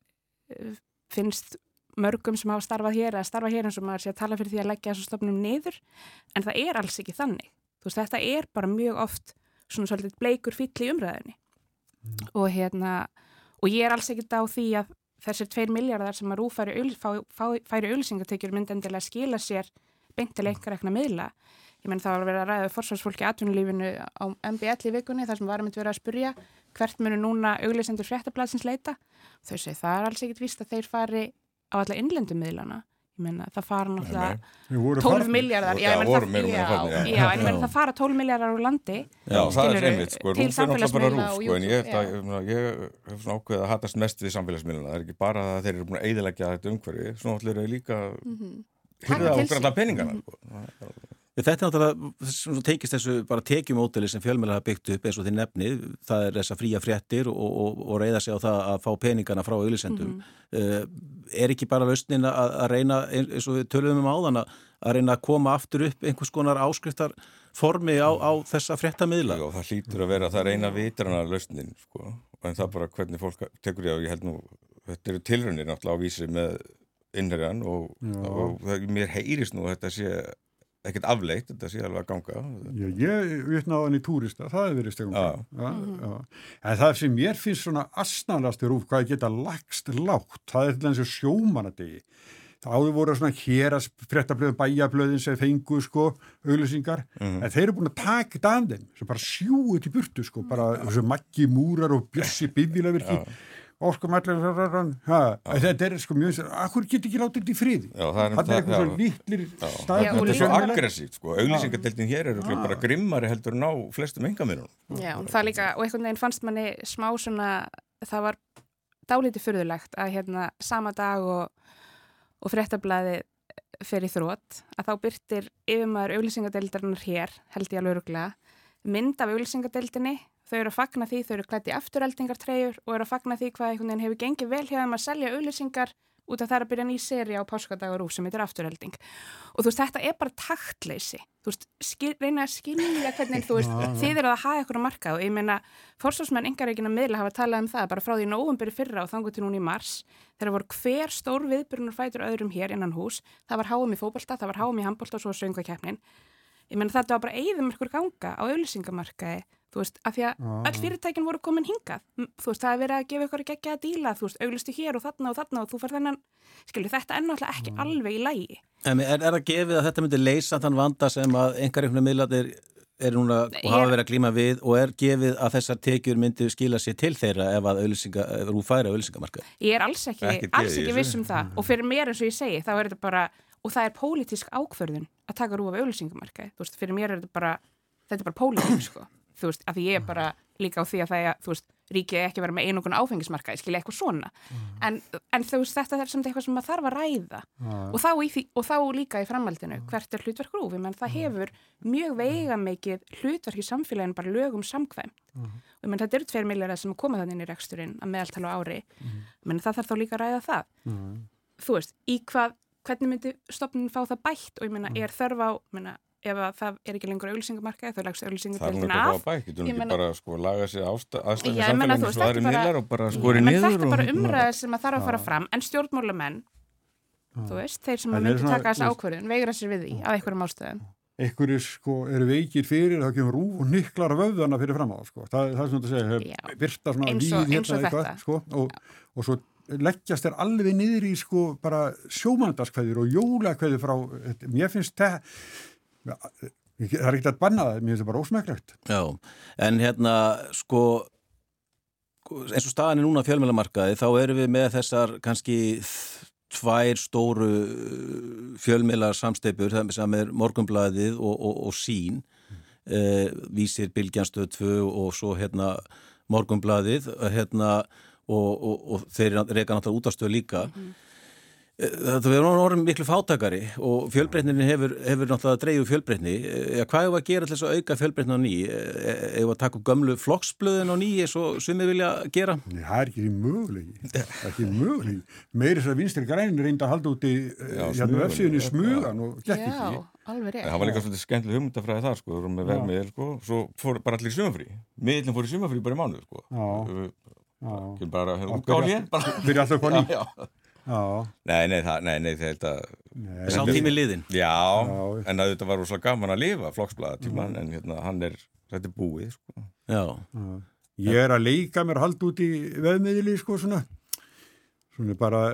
finnst mörgum sem hafa starfað hér að starfa hér eins og maður sé að tala fyrir því að leggja þessu stofnum niður en það er alls ekki þannig. Þú veist, þetta er bara mjög oft svona svolítið bleikur fýll í umræðinni og hérna og ég er alls ekkert á því að þessir tveir miljardar sem að rú færi, auðlýsingatekjur myndi endilega skila sér beint til einhver ekna miðla ég menn það var að vera að ræða við forsvarsfólki atvinnulífinu á MBL í vikunni þar sem varum að vera að spurja hvert munu núna auglýsendur fréttablaðsins leita. Þau segi það er alls ekkert víst að þeir fari á alla innlendu miðlana. Ég menna það fara náttúrulega Við vorum 12 farnir. miljardar Já, ég voru það, fara 12 miljardar úr landi Já, það er einmitt, sko, til samfélagsmiðla sko, en ég, hef svona ákveðið að hatast mest við samfélagsmiðluna, það er ekki bara að þeir eru búin að eiðilegja þetta umhverfi, svona allir eru líka Mhm. hyrða okkur sín. alla peningana, sko. Þetta er náttúrulega, tengist þessu bara tekjumóteli sem fjölmjöla hafa byggt upp eins og þið nefnið, það er þessa fría fréttir og, og, og reyða sig á það að fá peningana frá auðlisendum. Mm -hmm. uh, er ekki bara lausnin að, að reyna, eins og við töluðum um áðan, að reyna að koma aftur upp einhvers konar áskriftarformi á, á þessa fréttamiðla? Já, það hlýtur að vera það reyna vitrana lausnin, sko, en það bara hvernig fólk tekur ég á, ég held nú, þetta eru tilröndir náttúrulega á vísi með innherjan og, og, og mér heyrist nú að þetta sé ekkert afleitt, þetta sé alveg að ganga. Já, ég vitna á hann í túrista það hefur verið stegum ja, ja. en það sem mér finnst svona asnalastur úr hvað geta lagst lágt. Það er til eins og sjómanadegi áður voru svona hér að fréttablöðu bæjablöðin sem fengu sko auðlýsingar, mm -hmm. en þeir eru búin að taka þetta af þeim, sem bara sjúið til burtu sko, bara þessu maggi múrar og bjössi biðvílaverki óskum allir þetta er sko mjög akkur getur ekki látið þetta í frið það er eitthvað svona vittlir þetta er svo aggressíft sko. Auglýsingadeltin hér er bara grimmari heldur ná flestum engaminum Já, það líka, og einhvern veginn fannst manni smá svona, það var dálítið fyrðulegt að hérna sama dag og, og fréttablaði fer í þrótt, að þá byrtir yfirmaður auglýsingadeldarinnar hér, held ég alveg öruglega mynd af auglýsingadeldinni þau eru að fagna því, þau eru klætt í afturheldingartreyjur og eru að fagna því hvað einhvern veginn hefur gengið vel hjá þeim að selja auðlýsingar út af það að byrja ný séri á páskadagur úr sem heitir afturhelding og þú veist þetta er bara taktleysi. Þú veist, skil, reyna að skilja hvernig þú veist, þið eru að hafa eitthvað að marka og ég meina, fórsvarsmenn yngareikina miðla hafa talað um það bara frá því nógumberi fyrra og þangu til núni í mars. Þegar voru hver stór viðbyrjunur fætur öðrum hér innan hús, það var háum í fókbalta, það var háum í handbalta og svo söngakefnin ég meina þetta var bara eigðum ykkur ganga á auðlýsingamarkaði þú veist, af því að öll fyrirtækin voru komin hingað, þú veist, það er verið að gefa ykkur ekki að díla, þú veist, auglistu hér og þarna og þarna og þú fær þennan, skilju, þetta er náttúrulega ekki alveg í lægi. En er, er að gefið að þetta myndi leysa þann vanda sem að engar einhvern miðlatir er núna og hafa verið að glíma við og er gefið að þessar tekjur myndi skila sér til þeirra ef að þú færi á auðlýsingamarka? Ég er alls ekki, ekki, alls ekki viss um það. Og fyrir mér eins og ég segi, þá er þetta bara, og það er pólitísk ákverðun að taka rúa við auðlýsingamarka, þú veist, fyrir mér er þetta bara, þetta er bara pólitísk, sko þú veist, af því ég er bara líka á því að það er, þú veist, ríkið ekki verið með einokun áfengismarka, ég skilja eitthvað svona. Mm. en, en þú veist, þetta er samt eitthvað sem maður þarf að ræða. Mm. og, þá því, og þá líka í framhaldinu, mm. hvert er hlutverk rúfi menn það hefur mjög veiga mikið hlutverk í samfélaginu, bara lögum samkvæmt. Og menn þetta eru tveir millir sem koma þannig inn í reksturinn að meðaltala ári. Menn það þarf þá líka að ræða það. Þú veist, í hvað hvernig myndi stopnin fá það bætt? Og ég menna, er þörf á, menna ef það er ekki lengur auðlýsingamarkaði þá lagst auðlýsingadeildina af. Það er náttúrulega bæk, getur ekki bara sko laga sér aðstæðið samfélaginu svo aðri millar og bara skori niður. Þetta er bara umræðið sem að þarf að fara fram en stjórnmálamenn, þú veist, þeir sem að myndi taka þessu ákvörðun, veigra sér við því af einhverjum ástöðum. Einhverju sko eru veikir fyrir, það kemur rúf og niklar vöðana fyrir fram á sko. Það, það er svona að segja, virta svona og þetta. Sko, og, og svo leggjast þér alveg niður í sko bara sjómandaskveður og jólakveður frá, mér finnst það það er ekkert að banna það, mér finnst það bara ósmæklegt Já, en hérna sko eins og staðin er núna fjölmjölamarkaði þá erum við með þessar kannski tvær stóru uh, fjölmjölar samsteipur sem er morgumblæðið og, og, og sín mm. eh, vísir Bilgjanstöð 2 og svo hérna morgumblæðið hérna, og, og þeir reyka náttúrulega út á stöð líka mm -hmm. Það verður orðin miklu fátakari og fjölbreytnin hefur, hefur náttúrulega dreigju fjölbreytni. Eh, hvað er að gera til þess að auka fjölbreytnin á ný? Eða eh, að taka gömlu flokksblöðin á ný eins og sumið vilja gera? Nei, það er ekki mögulegi. Það er ekki mögulegi. Meiris að vinstri grænin reynda að halda út í eh, hérna vefsíðinni smugan og gekk ekki. Já, alveg rétt. Það var líka svona skemmtileg hugmyndafræði þar sko, með vermiðil sko, svo fór bara allir í sumafrí. Miðlinn fór í sumafrí Nei, nei, það, nei, nei, þetta Sá tími liðin Já, já, en það þetta var rosalega gaman að lifa flokksblæða tíman, en hérna, hann er þetta er búið, sko. Já, já. Ég er að leika mér hald út í veðmiðli, sko, svona svona bara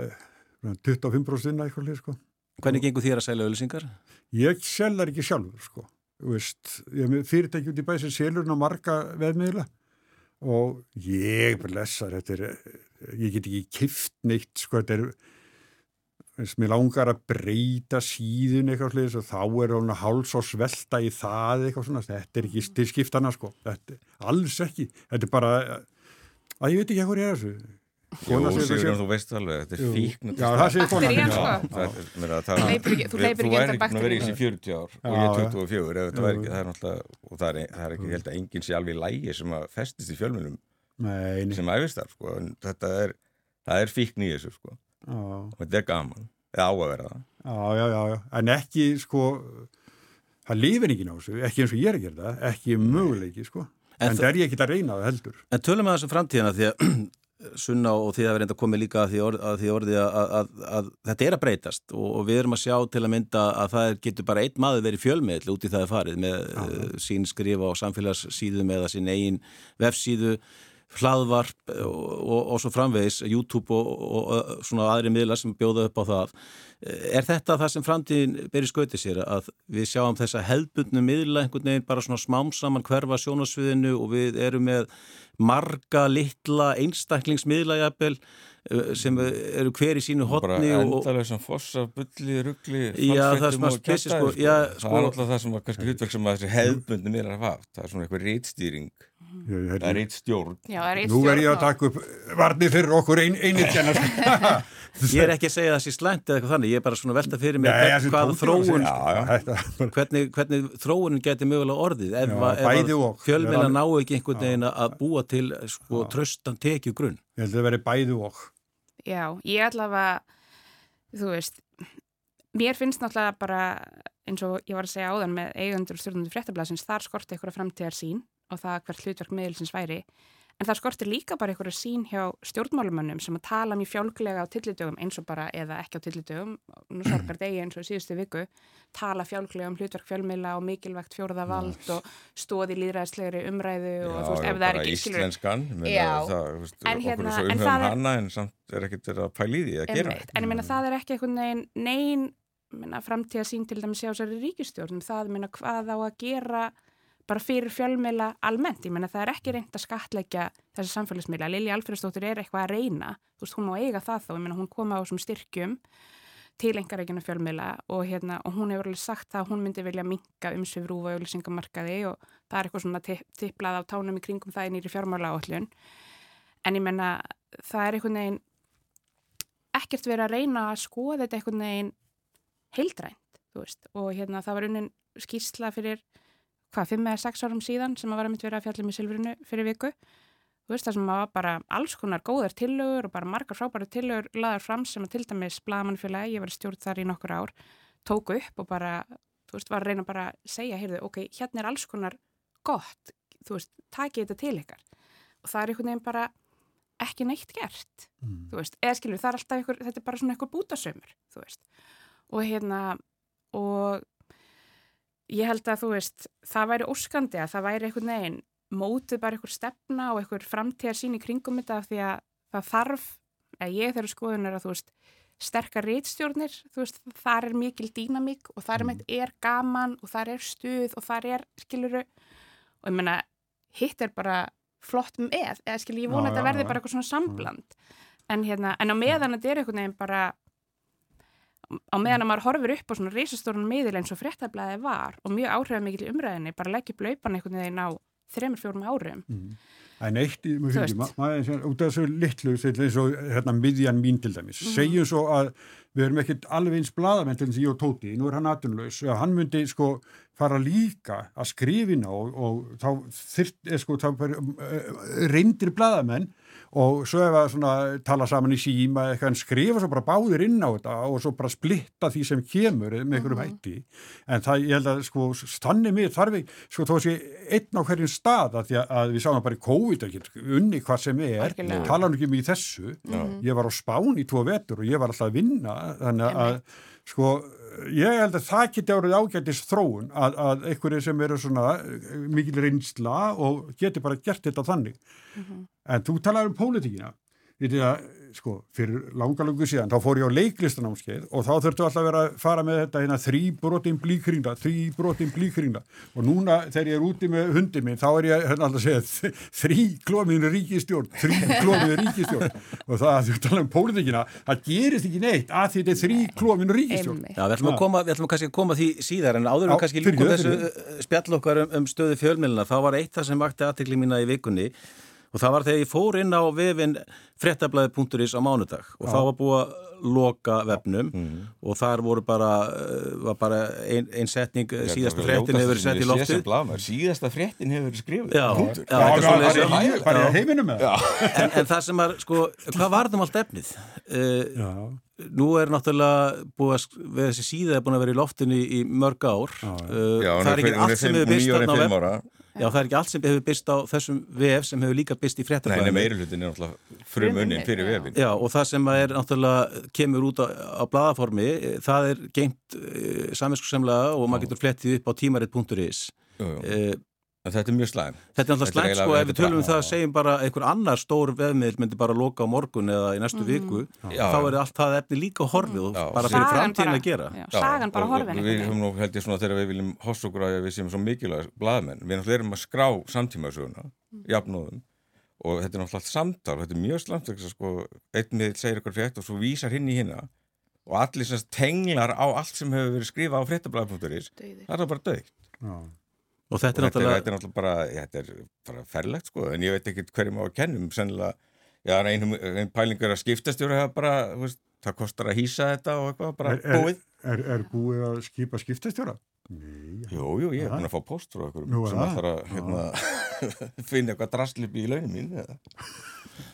25% eitthvað, sko. Hvernig gengur þér að selja ölsingar? Ég seljar ekki sjálfur, sko Vist, ég fyrirtæki út í bæsið selurinn á marga veðmiðla og ég blessar, þetta er ég get ekki kift neitt sko þetta er eins og mér langar að breyta síðun eitthvað sliðis og þá er hún að háls og svelta í það eitthvað svona. Þetta er ekki til skiptana sko. Þetta, alls ekki, þetta er bara að ég veit ekki hvað er þessu. Jú, Kona segir Sigurjón, sér- þú veist alveg, þetta er fíkn Já, það segir konan. Sko. Er, Þú hleypur ekki- þú hleypur ekki Þú undan væri ekki búin að vera í bakteríunni. þessi 40 ár og ég er já. 24 ef þetta væri ekki, það er náttúrulega og það er, það er ekki, ég held að enginn sé alveg í lægi sem að festist í fjölmjölum Nei, sem æfistar, sko, en þetta er það er fíkn í þessu, sko. Já, og þetta er gaman, eða á að vera það. Já, já, já. En ekki, sko, það lifir ekki á þessu, ekki eins og ég er að gera það, ekki möguleiki, sko. En En þa- það er ég ekki að reyna það heldur. En tölum við þessum framtíðina því að Sunna og því að við reynda að koma líka að því, orð, að því orði að, að, að, að þetta er að breytast. Og, og við erum að sjá til að mynda að það er, getur bara einn maður verið fjölmiðl út í það er farið með uh, sín skrifa á samfélagssíðum eða sín eigin vefsíðu, hlaðvarp og, og, og svo framvegis YouTube og, og, svona aðri miðlar sem bjóða upp á það. Er þetta það sem framtíðin beri skautið sér að við sjáum þessa hefðbundnu miðla einhvern veginn bara svona smám saman hverfa sjónasviðinu og við erum með marga litla einstaklingsmiðla jafnvel eh, sem eru hver í sínu bara hotni og, endalega sem fossa, bulli, ruggli Já, það og spessi, kjaftaði, sko, já, það sko- er náttúrulega það sem að kannski hlutverk sem að þessi er að hafa það er svona eitthvað rítstýring Ég, það er heyrði, rítstjórn Já, það er eitt nú er ég stjórn að taka upp varnir fyrir okkur ein, einir tjena. ég er ekki að segja það sé slæmt eða eitthvað þannig, ég er bara svona að velta fyrir mig hvern- hvað þróun Já, já, þetta. hvernig, hvernig þróunin geti mögulega orðið ef, að- ef að er ná ekki einhvern veginn að búa til sko tröstan tekju grunn Ég held að það veri bæði og. Já, ég allavega, þú veist, mér finnst náttúrulega bara, eins og ég var að segja áðan með eigundur og stjórnundur fréttablasins, þar skorti eitthvað framtíðar sín og það hvert hlutverk miðilsins væri. En það skortir líka bara eitthvað sín hjá stjórnmálumönnum sem að tala mjög fjálglega á tillitugum eins og bara, eða ekki á tillitugum, nú sorgar degi eins og í síðustu viku, tala fjálglega um hlutverk fjölmiðla og mikilvægt fjórða vald og stóði líðræðslegri umræðu og þú veist, ef það er ekki, íslenskan meina, Já. það, veist, En hérna- en er- hana en samt er ekkert að í því að gera en ég meina það er ekki einhvern veginn framtíða sín til dæmis hjá þessari ríkistjórn það minna, hvað á að gera bara fyrir fjölmiðla almennt. Ég meina það er ekki reynd að skatleggja þessi samfélagsmiðla, Lili Alfredsdóttir er eitthvað að reyna. Þú veist hún má eiga það þó, ég meina hún koma á þessum styrkjum til engareikinu fjölmiðla og, hérna, og hún hefur alveg sagt það að hún myndi vilja minka um sig rúfa auðlýsingamarkaði og það er eitthvað svona tipp- tipplað á tánum í kringum það í nýri fjármála áallun en ég menna það er einhvern veginn ekkert verið að reyna að skoða þetta einhvern veginn heildrænt, þú veist, og hérna það var unnin skýrsla fyrir hvað, fimm eða sex árum síðan sem að var að mitt verið að fjalla með silfrinu fyrir viku. Þú veist, það sem að var bara alls konar góðar tillögur og bara margar frábæra tillögur laðar fram sem að til dæmis blagamannfélagi, ég var stjórn þar í nokkur ár, tóku upp og bara, þú veist, var að reyna bara að segja, heyrðu, ok, hérna er alls konar gott, þú veist, takið þetta til ykkar. Og það er einhvern veginn bara ekki neitt gert Mm. þú veist, eða skilur, það er alltaf einhver, þetta er bara svona einhver bútasömmur, þú veist. Og hérna og ég held að þú veist það væri óskandi að það væri einhvern veginn mótið bara einhver stefna og einhver framtíðar sín í kringum þetta af því að það þarf, eða ég þeirra skoðun er að þú veist, sterkar rítstjórnir þú veist, þar er mikil dýnamík og þar mm. er gaman og þar er stuð og þar er, skiluru og ég meina, hitt er bara flott með, eða skilur, ég vona Já, að þetta verði já. bara eitthvað svona sambland en hérna, en á meðan þetta er einhvern veginn bara á meðan að maður horfir upp á svona risastórun miðil eins og fréttablaði var og mjög áhrifamikil í umræðinni, bara leggja upp laupan einhvern veginn á þremur, fjórum árum. En eitt, maður er út af þessu litlu, eins og hérna, miðjan mín til dæmis, Mhm. segjum svo að við erum ekkert alveg eins bladamenn til þess að ég og Tóti, nú er hann atunlaus, hann myndi sko fara líka að skrifina og, og þá þyrt, er sko, þá bara uh, reyndir bladamenn og svo ef að svona tala saman í síma eitthvað en skrifa svo bara báðir inn á þetta og svo bara splitta því sem kemur með einhverjum hætti. En það ég held að sko þannig mig þarf ekki sko þó sé einn á hverjum stað að, að, að við sáum bara í COVID ekki unni hvað sem er, Algjörlega. tala nú ekki um í þessu. Ég var á Spán í tvo vetur og ég var alltaf að vinna. Þannig að sko ég held að það geti árið ágætis þróun að, að einhverju sem eru svona eh, mikil reynsla og geti bara gert þetta þannig. En þú talaður um pólitíkina. Vitið að, sko, fyrir langalöngu síðan, þá fór ég á leiklistanámskeið og þá þurftu alltaf að vera að fara með þetta hérna þrý brotin blíkringla, þrý brotin blíkringla. Og núna þegar ég er úti með hundi minn, þá er ég hérna alltaf að segja þrý klómiðinu ríkistjórn, þrý klómiðinu ríkistjórn og það að þú tala um pólitíkina, það gerist ekki neitt að því þetta er þrý klómiðinu ríkistjórn. Já, við ætlum, að koma, við ætlum kannski að koma því síðar en áður við kannski því, þessu fyrir uh, spjall okkar um, um var það Og það var þegar ég fór inn á vefin frettablaði.is á mánudag og Já. þá var búið að loka vefnum Mm. og þar voru bara, var bara ein, ein setning, uh, síðasta frettin hefur verið sett í loftið. Síðasta frettin hefur verið skrifið Já, já, er Já, já. í- bara í heiminum með það. En, en það sem er, sko, hvað varðum allt efnið? Uh, nú er náttúrulega búið að, við þessi síða er búin að vera í loftinu í, í mörg ár. Uh, það er er ekki allt sem hefur byrst þarna á fimm vef. ára. Já, það er ekki allt sem hefur byrst á þessum vef sem hefur líka byrst í Nei, nei, fréttablaðinu. meiri hlutin er náttúrulega frum unnin fyrir Já. vefin Já, og það sem er náttúrulega kemur út á, á blaðaformi, eh, það er geimt uh, saminskusemlega og maður getur flettið upp á jú. Uh, En Þetta er mjög slæm þetta er er slæmt eiginlega- sko, ef við er tölum um það, segjum bara einhver annar stór vefmiðl myndi bara loka á morgun eða í næstu viku, Já. þá er allt það efni líka horfið og Já. bara fyrir framtíðin að gera. Já, sagan bara einhvern Við höfum nú held ég svona þegar við viljum að við séum svo mikilvæg blaðmenn Við náttúrulega erum að skrá samtímasöguna jafnóðum og þetta er náttúrulega allt samtal þetta er mjög að sko einn miðl segir ykkur frétt og svo vísar hinn í hinna og allir sem tenglar á allt sem hefur verið skrifað á fréttablaði.is Dauðir. það er það bara dögt já. Og þetta er er- náttúrulega, þetta er náttúrulega bara, þetta er bara ferlegt sko, en ég veit ekki hverjum á að kennum sennilega, já, ein, ein pæling er að skiptastjóra það bara, þú veist, það kostar að hýsa þetta og eitthvað, bara Er, er, búið er, er búið að skipa skiptastjóra? Nei, Jú, jú, ég er Aha. búin að fá post frá okkur Nú, sem ætlar að hérna, finna eitthvað draslipi í launin mín eða.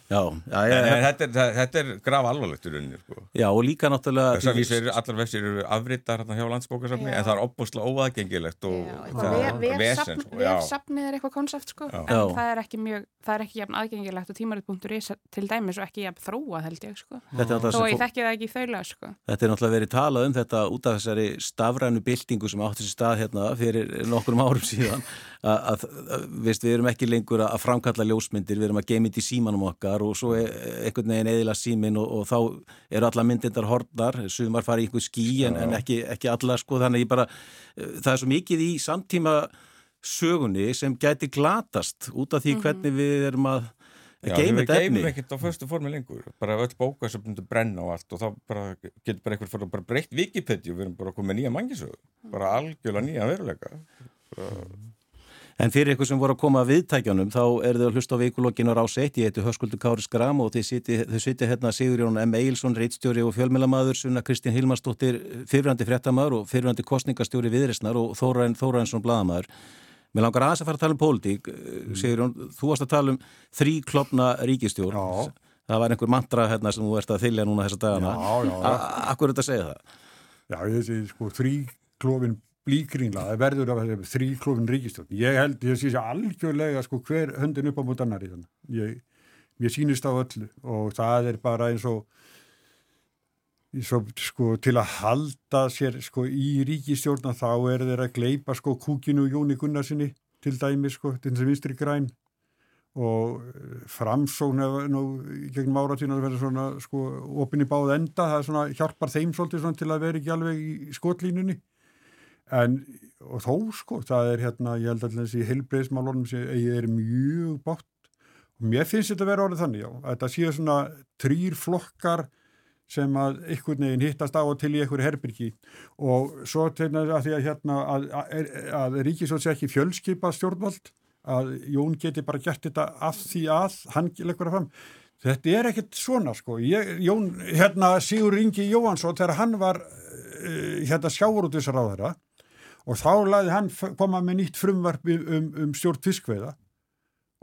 já, já, en, já, en þetta, er, þetta er graf alvarlegt í rauninni sko. já, og líka náttúrulega, þess að vísi eru allar vefsir eru afrittar hérna hjá landsbókasafni Já. en það er opbúslega óaðgengilegt og eitthvað er sko. Vefsafnið er eitthvað konsept sko Já. en Já. það er ekki mjög, það er ekki jafn aðgengilegt og tímarit.is til dæmis og ekki jafn þróa held ég sko þetta er þó ég þekki það ekki í þaula sko Þetta er náttúrulega verið talað um þetta út af þessari stafrænu byltingu sem átti sér stað hérna fyrir nokkrum árum síðan að, að, að veist, við erum ekki lengur að framkalla ljósmyndir, við erum að geima þetta í símanum okkar og svo er einhvern veginn eðila símin og, og þá eru alla myndindar hornar, sumar fara í einhver skí en, en ekki, ekki alla sko þannig bara, það er svo mikið í samtíma sögunni sem gæti glatast út af því hvernig við erum að Já, við geymum ekkert á föstu formi lengur. Bara öll bóka sem myndir brenna og allt og þá bara getur bara einhver fyrir bara breytt Wikipedia og við erum bara komið með nýja mangisögu bara algjörlega nýja veruleika. Bara, En fyrir ykkur sem voru að koma að viðtækjanum þá er þau að hlusta á vikulokkin á rás 1 ég heiti Höskuldur Kári Skram og þau siti, þau siti hérna Sigurjón M. Eilsson reitstjóri og fjölmjölamæður Sunna Kristín Hilmarsdóttir fyrrandi fréttamaður og fyrrandi kostningastjóri viðresnar og Þóraðinsson bladamæður Mér langar aðeins að fara að tala um pólitík Sigurjón, þú varst að tala um þríklopna ríkistjórn Já. það var einhver mantra hérna sem þú ert að þylja núna þessa dagana Akkur er þetta að segja það? Já, þessi sko þríklófin blíkringla, það verður að vera þríklófin ríkistjórn. Ég held, ég sér algjörlega sko hver höndin upp á mót annari þannig. Ég, ég sýnist á öllu og það er bara eins og og sko til að halda sér sko í ríkistjórna þá er þeir að gleipa sko kúkinu Jóni Gunnarsinni til dæmi sko, til þessi vinstri græn. Og framsókn eða nú gegnum áratíðin að vera svona sko opinni báð enda, það svona hjálpar þeim svolítið til að vera ekki alveg í skotlínunni. En þó sko, það er hérna ég held að þessi heilbreyðsmálunum sem er mjög bátt og mér finnst þetta að vera orðið þannig já, að þetta séu svona trýr flokkar sem að einhvern veginn hittast á og til í einhverju herbyrgi og svo til að því að hérna að, að, að Ríkisvölds ekki fjölskipa stjórnvald að Jón geti bara gert þetta af því að hann leggur það fram. Þetta er ekkert svona sko. Ég, Jón, hérna Sigur Ingi Jóhansson þegar hann var uh, hérna sjáur út þessar á þeirra og þá laði hann koma með nýtt frumvarp um, um stjórn fiskveiða.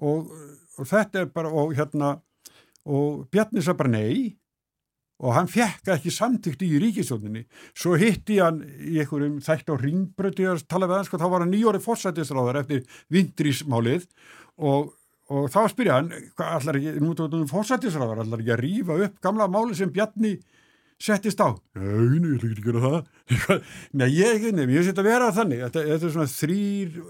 Og, og þetta er bara og hérna og Bjarni sagði bara nei og hann fekk ekki samtykt í ríkistjóninni svo hitti hann í einhverjum þætt á ringbröti að tala við hann sko þá var hann nýjóri fórsættisráður eftir vindrísmálið og, og þá spyrja hann allar ekki, nú tóðum fórsættisráður allar ekki að rífa upp gamla máli sem Bjarni settist á? Nei, ég vil ekki gera það. Nei, ég, nei, ég set að vera þannig. Þetta, þetta er svona þrýr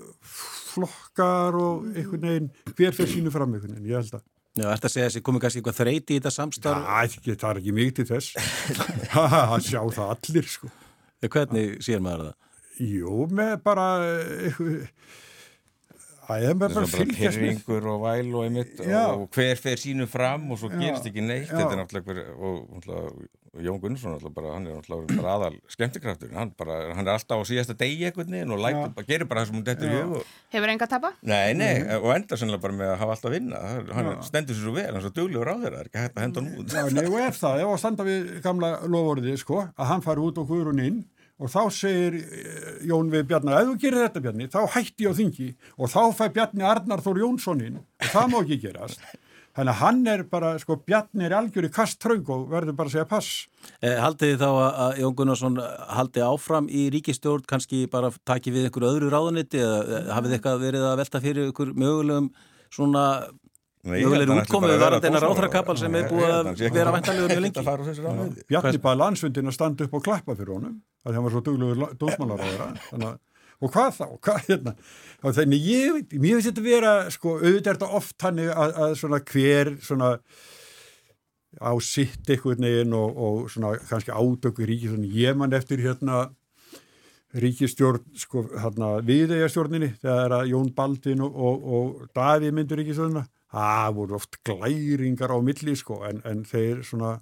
flokkar og einhvern veginn hver fyrir sínu fram einhvern veginn, ég held að Já, þetta segja þessi komið kannski eitthvað þreyti í þetta samstarf Það ekki, það er ekki mig til þess að sjá það allir sko. Hvernig sér maður það? Jú, með bara eitthvað, Það er bara fylgjast með. pyrringur og væl og einmitt Já. og hver fer sínu fram og svo Já. gerist ekki neitt Já. þetta er náttúrulega og náttúrulega, Jón Gunnarsson náttúrulega bara, hann er náttúrulega bara aðal skemmtikraftur, hann, bara, hann er alltaf á síðasta degi einhvern veginn og lætur, bara, gerir bara það sem hún dettur í hug og, Hefur enga að tapa? Nei, nei, Mhm. og endar sannlega bara með að hafa alltaf að vinna Það hann Já. stendur sér svo vel, hann er svo duglegur á þeirra það er ekki hægt að henda hann út Já, nei, og ef það, ef að standa við gamla lofórið, sko, að hann fari út og Guðrún inn og þá segir eh, Jón við Bjarnar, ef þú gerir þetta Bjarni, þá hætti ég á þingi og þá fæ Bjarni Arnar Þór Jónssonin og það má ekki gerast. Þannig að hann er bara, sko, Bjarni er algjör í kasttraung og verður bara að segja pass. Eh, haldið þið þá að, að Jón Gunnarsson haldi áfram í ríkistjórn, kannski bara taki við einhverju öðru ráðuniti eða eh, hafið þið eitthvað verið að velta fyrir ykkur mögulegum svona vera varandi hennar dómsmálaráðherra. ráþrakapal sem er búið að vera væntanlegur mjög lengi. að fara úr þessu ráðuneyti. Bjarni bæði landsfundin að standa upp og klappa fyrir honum, að hann var svo duglegur dósmálaráðara. Þannig að Og hvað þá? Hvað hérna? Og Þannig ég mér finnst þetta vera, sko, auðvitað er þetta oft hannig að, að svona hver svona á sitt einhvern veginn og, og svona kannski átöku ríkistjórn. Ég man eftir hérna ríkistjórn, sko, hérna viðeigastjórninni þegar að Jón Baldvin og, og, og Davíð myndur ríkistjórnina. Það voru oft glæringar á milli, sko, en, en þeir svona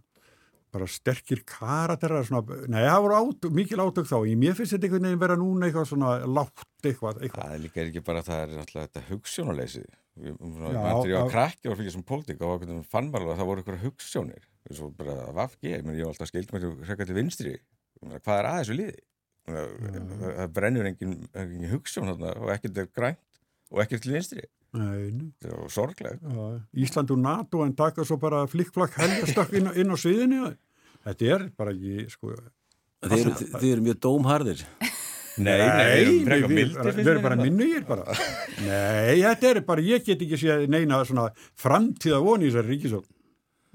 bara sterkir karakterar svona, nei, það voru át, mikil átök þá. Ég mér finnst þetta einhvern veginn vera núna eitthvað svona látt eitthvað, eitthvað. Það er líka ekki bara, það er alltaf þetta hugssjónuleysi ég var krakki og fylgjast sem pólitík og hvernig fann maður alveg að það voru eitthvað hugssjónir eins og bara vafki, ég, var alltaf skild með þetta til vinstri. Hvað er að þessu liði? Það, það brennur engin, engin hugssjón og ekkert er grænt og ekkert til vinstri Nei, nei. sorgleg Já, Ísland og NATO en taka svo bara flikkflakk helgastakk inn, á- inn á sviðinu þetta er bara ekki sko, Þið eru, þið eru mjög dómharðir. Nei, nei, við erum frekar við, við, erum bara minnugir bara Nei, þetta er bara, ég get ekki séð neina svona framtíða von í þessari ríkisókn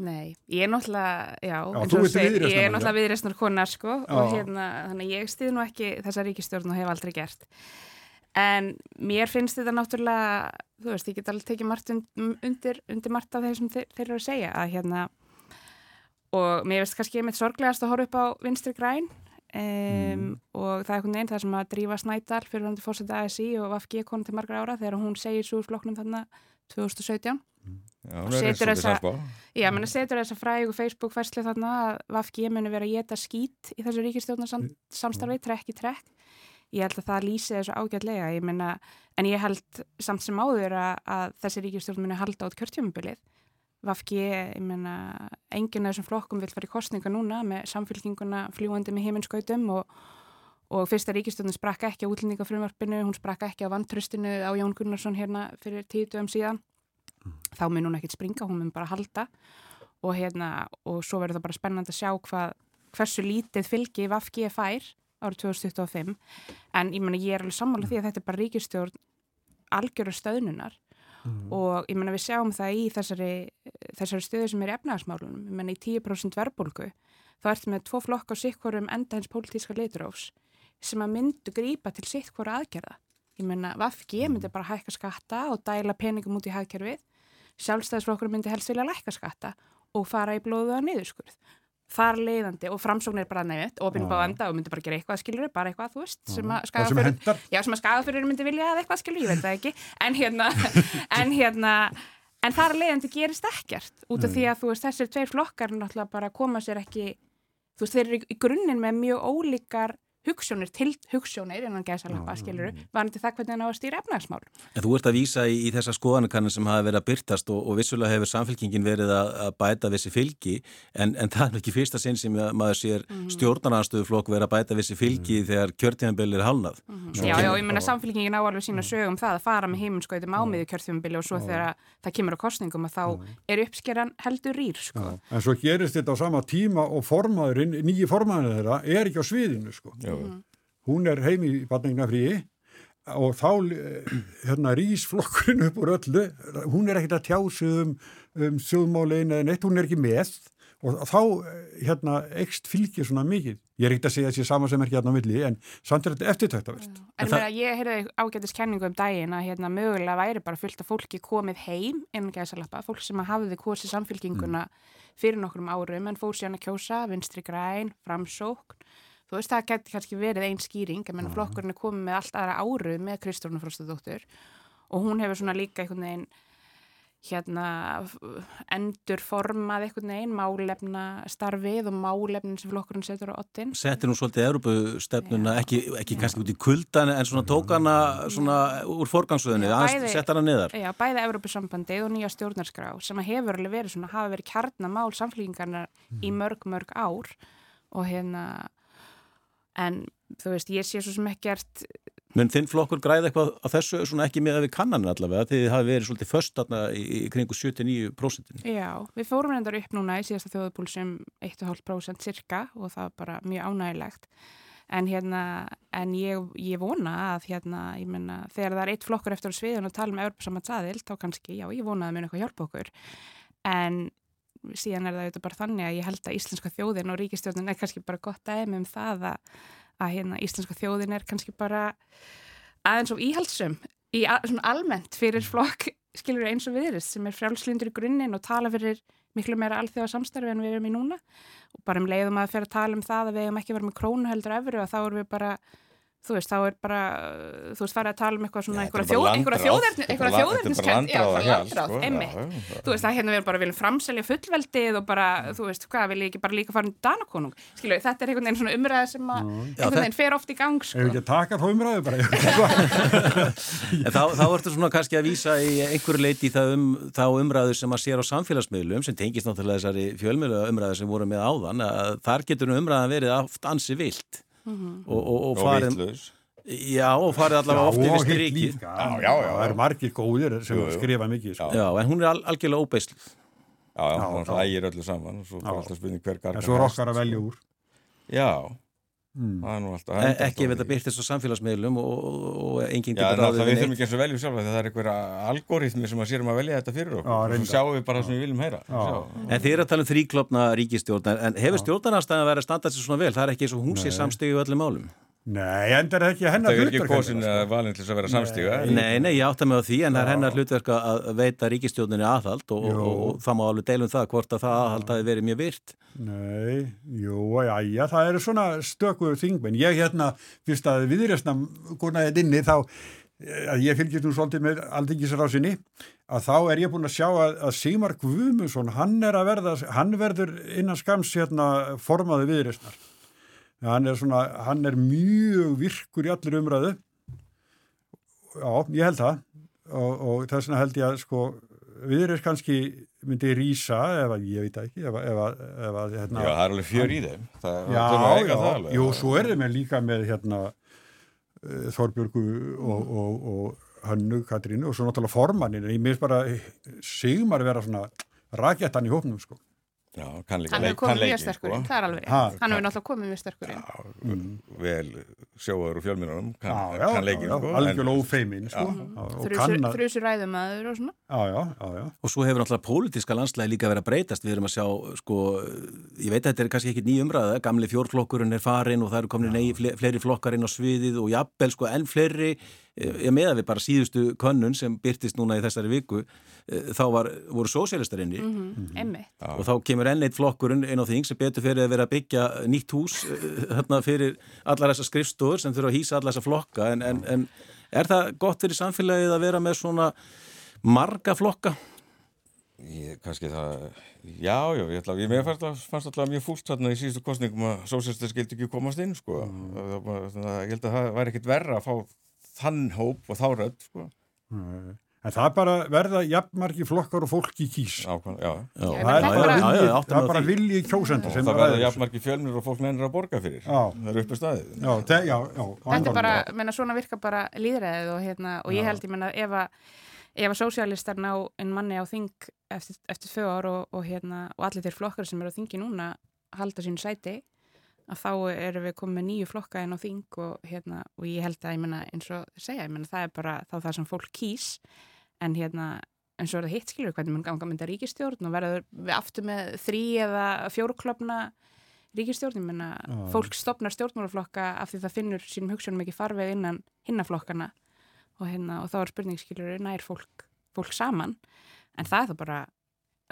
Nei, ég er náttúrulega, já, Já, eins þú og segir, ég er náttúrulega viðreistnar kona, sko, og Já. hérna, þannig ég stið nú ekki þessa ríkistjórn og hef aldrei gert. En mér finnst þetta náttúrulega, þú veist, ég get alveg tekið margt und- undir, undir margt af þeir sem þeir, þeir eru að segja, að hérna, og mér finnst kannski einmitt sorglegast að horfa upp á vinstri græn, um, og það er einhvern veginn það sem að drífa Snædal fyrir til fórseta ASI og VFG konu til margra ára þegar hún segir svo flokknum þarna 2017. Já, Og setur þessa-. Já, að setur þessa frægu Facebook-ferslu þarna að VFG muni vera að geta skít í þessu ríkistjórnarsamstarfi, trekk í trekk. Ég held að það lýsi þessu ágætlega, ég menna, en ég held samt sem áður að, að þessi ríkistjórn muni halda át kjörtjöfumbilið. VFG, ég menna, enginn af þessum flokkum vil fara í kostninga núna með samfélkinguna fljúandi með heiminskautum og, og fyrsta ríkistjórnin sprakka ekki á útlendingafrumvarpinu, hún sprakka ekki á vantröstinu á Jón Gunnarsson hérna fyrir tíu dögum síðan. Þá mun hún ekkit springa, hún mun bara halda. Og hérna, og svo verður það bara spennandi að sjá hvað, hversu lítið fylgi VFG fær árið 2025 en ég menna ég er alveg sammála því að þetta er bara ríkistjórn algjöru stöðnunar. Og ég menna við sjáum það í þessari, þessari stöðu sem er í efnaðarsmálunum, ég menna í 10% verbulgu þá ertu með tvo flokk á sikkurum enda hins pólitíska leiturófs sem að myndu grípa til sitt hvora aðgerða. Ég menna VFG myndi bara hækka skatta og dæla peningum út í hagkerfið. Sjálfstæðisflokkur myndi helst vilja lækka skatta og fara í blóðu að niðurskurð þar leiðandi og framsókn er bara nefnt enda og myndi bara gera eitthvað skilur bara eitthvað þú veist sem að skagafyrir myndi vilja að eitthvað skilur ég veit það ekki. En hérna en hérna en þar leiðandi gerist ekkert út af því að þú veist þessir tveir flokkar náttúrulega bara koma sér ekki þú veist þeir eru í grunninn með mjög ólíkar hugssjónir, til hugssjónir innan gæsalappa skiluru, varandi það hvernig hann á að stýra efnagsmál En þú ert að vísa í, í þessa skoðanakannin sem hafa verið að byrtast og, og vissulega hefur samfélkingin verið að, að bæta vissi fylgi en, en það er ekki fyrsta sinn sem að maður sér mm. stjórnaranstöðuflokk verið að bæta vissi fylgi þegar kjörtíðanbili er hálnað. Svo Já, já, kemur- ég menna samfélkingin á alveg sína sögum það að fara með heiminskautum á miður kjörþjóðumbili og svo þegar það kemur á kostningum að þá er en ekki sko. Já, hún er heim í batningnafríi og þá eh, hérna rís flokkurinn upp úr öllu. Hún er ekkert að tjá sig um, um sjóðmálin eða neitt, hún er ekki með. Og þá eh, hérna ekst fylgir svona mikið, ég er ekkert að segja þessi sama sem er ekki hérna á milli, en samt er þetta eftirtæktavert En það... ég heyrði ágætis kenningu um daginn að hérna mögulega væri bara fullt af fólki komið heim innan gæðsalappa, fólk sem að hafiði kosið samfélkinguna fyrir nokkrum árum en fór síðan að kjósa, vinstri græn, framsókn. Þú veist, það geti kannski verið einn skýring, en menn flokkurinn er komið með allt aðra áru með Kristórnu Frostadóttur og hún hefur svona líka einhvern veginn hérna endur formað einhvern veginn málefna starfið og málefnin sem flokkurinn setur á ottin. Settir hún svolítið Europastefnuna, ekki, ekki kannski út í kuldan en svona tók hana svona úr forgangsöðunni, sett hana niðar. Já, bæði Europasambandið og nýja stjórnarskrá sem hefur alveg verið svona, hafa verið kjarnamál samfélgingarna mm. í mörg, mörg ár og hérna en þú veist, ég sé svo sem ekkert Mun þinn flokkur græði eitthvað á þessu svona ekki með að við kannanum allavega því þið hafi verið svolítið först aðna í, kringu 79%? Já, við fórum reyndar upp núna í síðasta þjóðupúlsum 1,5% cirka og það var bara mjög ánægilegt en hérna, en ég, ég vona að hérna, ég menna, þegar það er eitt flokkur eftir á sviðun og tala um Európa-samansaðil þá kannski, já, ég vona að það mun eitthvað hjálpa okkur en síðan er það auðvitað bara þannig að ég held að íslenska þjóðin og ríkistjóðin er kannski bara gott aðeim um það að að hérna íslenska þjóðin er kannski bara aðeins og íhaldsum í almennt fyrir flokk skilur eins og viðrist sem er frjálslindur í grunninn og tala fyrir miklu meira alþjóða samstarfi en við erum í núna. Og bara um leiðum að fyrir að tala um það að við hefum ekki verið með krónu heldur efru og þá erum við bara þú veist, þá er bara, þú veist, farið að tala um eitthvað svona, einhverja þjóðernis einhverja þjóðerniskend, já, landráð sko, einmitt, þú veist, það hérna við bara viljum framselja fullveldið og bara, þú veist, hvað vil ég ekki bara líka fara um danakonung, skilju, þetta er einhvern veginn svona umræða sem að, einhvern veginn fer oft í gang, sko. Ef ekki að taka þá umræðu bara? Þá, þá ertu svona kannski að vísa í einhverju leiti þá, um, þá umræðu sem að sér á samfélagsmiðlum sem tengist náttúrulega þessari fjölmiðlu umræðu sem voru með áðan, að þar getur umræðan verið aft ansi vilt mm -hmm. og, og, og farið Já, og farið allavega Já, já, já, það eru margir góðir sem jú, jú. skrifa mikið sko. Já, en hún er al algjörlega óbeisluð Já, já, hún ægir öllu saman og svo er alltaf spurning hver gargar En svo er okkar að velja úr. Já Mm. Alltaf, e ekki ef þetta byrtist á samfélagsmiðlum og, og enginn getur ráðið við þurfum ekki eins og veljum sjálf það er einhver algoritmi sem að sérum að velja þetta fyrir okkur. Og sjáum við bara það sem við viljum heyra. En þið er að tala um þrýklopna ríkistjórn en hefur stjórnarnarstæðan að vera að standa þessu svona vel? Það er ekki eins og hún sé samstegju öllum málum Nei, en það er ekki hennar hlutverk. Það er ekki kosin að valin til að vera samstíga. Nei, nei, ég átta mig á því en það er hennar hlutverk að veita ríkistjóninni aðhald og, og, og það má alveg deilum það hvort að það aðhald hafi verið mjög virt. Nei, jú, já, já, það eru svona stökuður þingmenn. Ég hérna, fyrst að viðrjösna gúnaðið inni þá, að ég fylgjast nú svolítið með aldingisrásinni, að þá er ég búin að sjá að, að Sigmar Guðmusson, hann er að verða, hann verður innan skams hérna formaði viðrjösnar hann er, svona, hann er mjög virkur í allir umræðu. Já, ég held það. Og, og þess vegna held ég að sko, við erum kannski myndi rýsa ef að ég veit ekki ef, ef, ef að hérna, Já, það er alveg fjör í þeim. það, Já, já, það, jú, svo er þeim líka með hérna uh, Þorbjörgu og, og, og Hannu Katrínu og svo náttúrulega formannin ég minnst bara Sigmar vera svona rakettan í hóknum sko Já, kann líka hann hefur komið mjög sterkurinn, sko. það er alveg rétt. Hann hefur náttúrulega komið mjög sterkurinn mm. vel sjóaður úr fjölmjörnum kann, kann leikin sko, algjörlega ófeimin sko, þrjusur ræðumæður og svona. Já, já, já, og svo hefur náttúrulega pólitíska landslægi líka verið að breytast. Við erum að sjá, sko ég veit að þetta er kannski ekki ný umræða, gamli fjórflokkurinn er farin og það eru komin fleiri flokkar inn á sviðið og jafnvel sko enn fleiri ég með að við bara síðustu könnun sem byrtist núna í þessari viku eh, þá var, voru sósélistar inni mm -hmm. og þá kemur enn eitt flokkurinn einn á þing sem betur fyrir að vera að byggja nýtt hús eh, þarna fyrir allar þessar skrifstofur sem þurfa að hýsa allar þessar flokka en, en, en er það gott fyrir samfélagið að vera með svona marga flokka? Ég, kannski það, já, já, ég, ætla, ég fannst alltaf mjög fúlt þarna í síðustu kostningum að sósélistar skildi ekki komast inn sko, mm. það, það, ég held að það væri ekkit verra að fá þann hóp og þá rödd sko. En það er bara verða jafnmarki flokkar og fólki kýs Ákvæm, já. Já, það er bara vilji, það bara vilji kjósenda sem það verða jafnmarki fjölnir og fólk nefnir að borga fyrir. Það eru uppi staðið. Þetta er bara, menna svona virka bara líðræðið og, hérna, og ég held, ég menna, ef að ef að sósialistar ná einn manni á þing eftir, eftir ár og, og, hérna, og allir þeir flokkar sem eru á þingi núna halda sín sæti að þá erum við komið með nýju flokka inn á þing og, hérna, og ég held að ég menna eins og segja, ég menna það er bara þá það sem fólk kýs. En hérna eins og er það hitt skilur hvernig mann ganga mynda ríkistjórn og verður við aftur með þrý eða fjóruklopna ríkistjórn, ég menna ah. fólk stopnar stjórnmálaflokka af því það finnur sínum hugsunum ekki farveg innan hinnaflokkana og, hérna, og þá er spurning skilur nær fólk, fólk saman? En það er það bara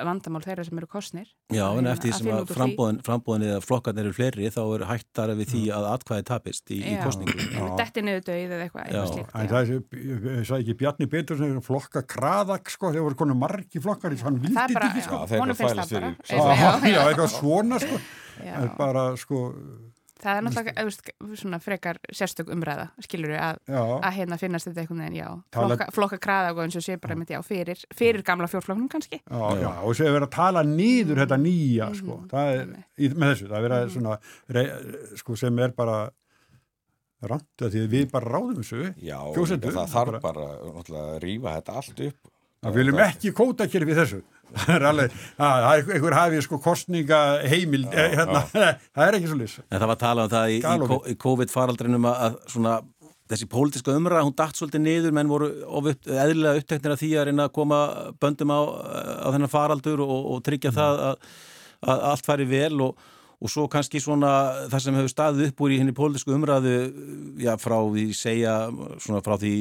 vandamál þeirra sem eru kostnir. Já, en eftir því að sem að því. frambóðin, frambóðin eða flokkarnir eru fleiri þá er hættara við því að atkvæði tapist í, í Já. kostningu. Ef Detti niður döið eða eitthvað. En það er, ég sagði ekki Bjarni Betur sem er flokka kraðak, sko, þegar voru konu margi flokkar í hann vildi Það er bara, ekki, sko. Þeir eru finnst það bara. Já, eitthvað svona, sko. er bara, sko, Það er náttúrulega, veist, svona frekar sérstök umræða, skilur við, að, að hérna finnast þetta einhvern veginn, já, Tala- flokka, flokka kraða og eins og sé bara mitt, já, fyrir, fyrir gamla fjórfloknum kannski. já, já, og séu verið að tala nýður þetta nýja, sko. Mhm. Það er, í, með þessu, það er verið að svona, re, sko, sem er bara að því við bara ráðum þessu. Já, Kjósendur, það það þarf bara- bara að rífa þetta allt upp. Það viljum ekki kóta hér við þessu. Það er alveg, að, það er einhver hafið sko kostninga heimil, hérna, það er ekki svo lýs. En það var talað um það í, í, COVID-faraldrinum að, að svona þessi pólitíska umræða, hún datt svolítið niður menn voru of upp, eðlilega uppteknir af því að reyna að koma böndum á, á þennan faraldur og, og tryggja það að, að allt færi vel og, og svo kannski svona það sem hefur staðið upp úr í henni pólitísku umræðu já, frá því segja svona frá því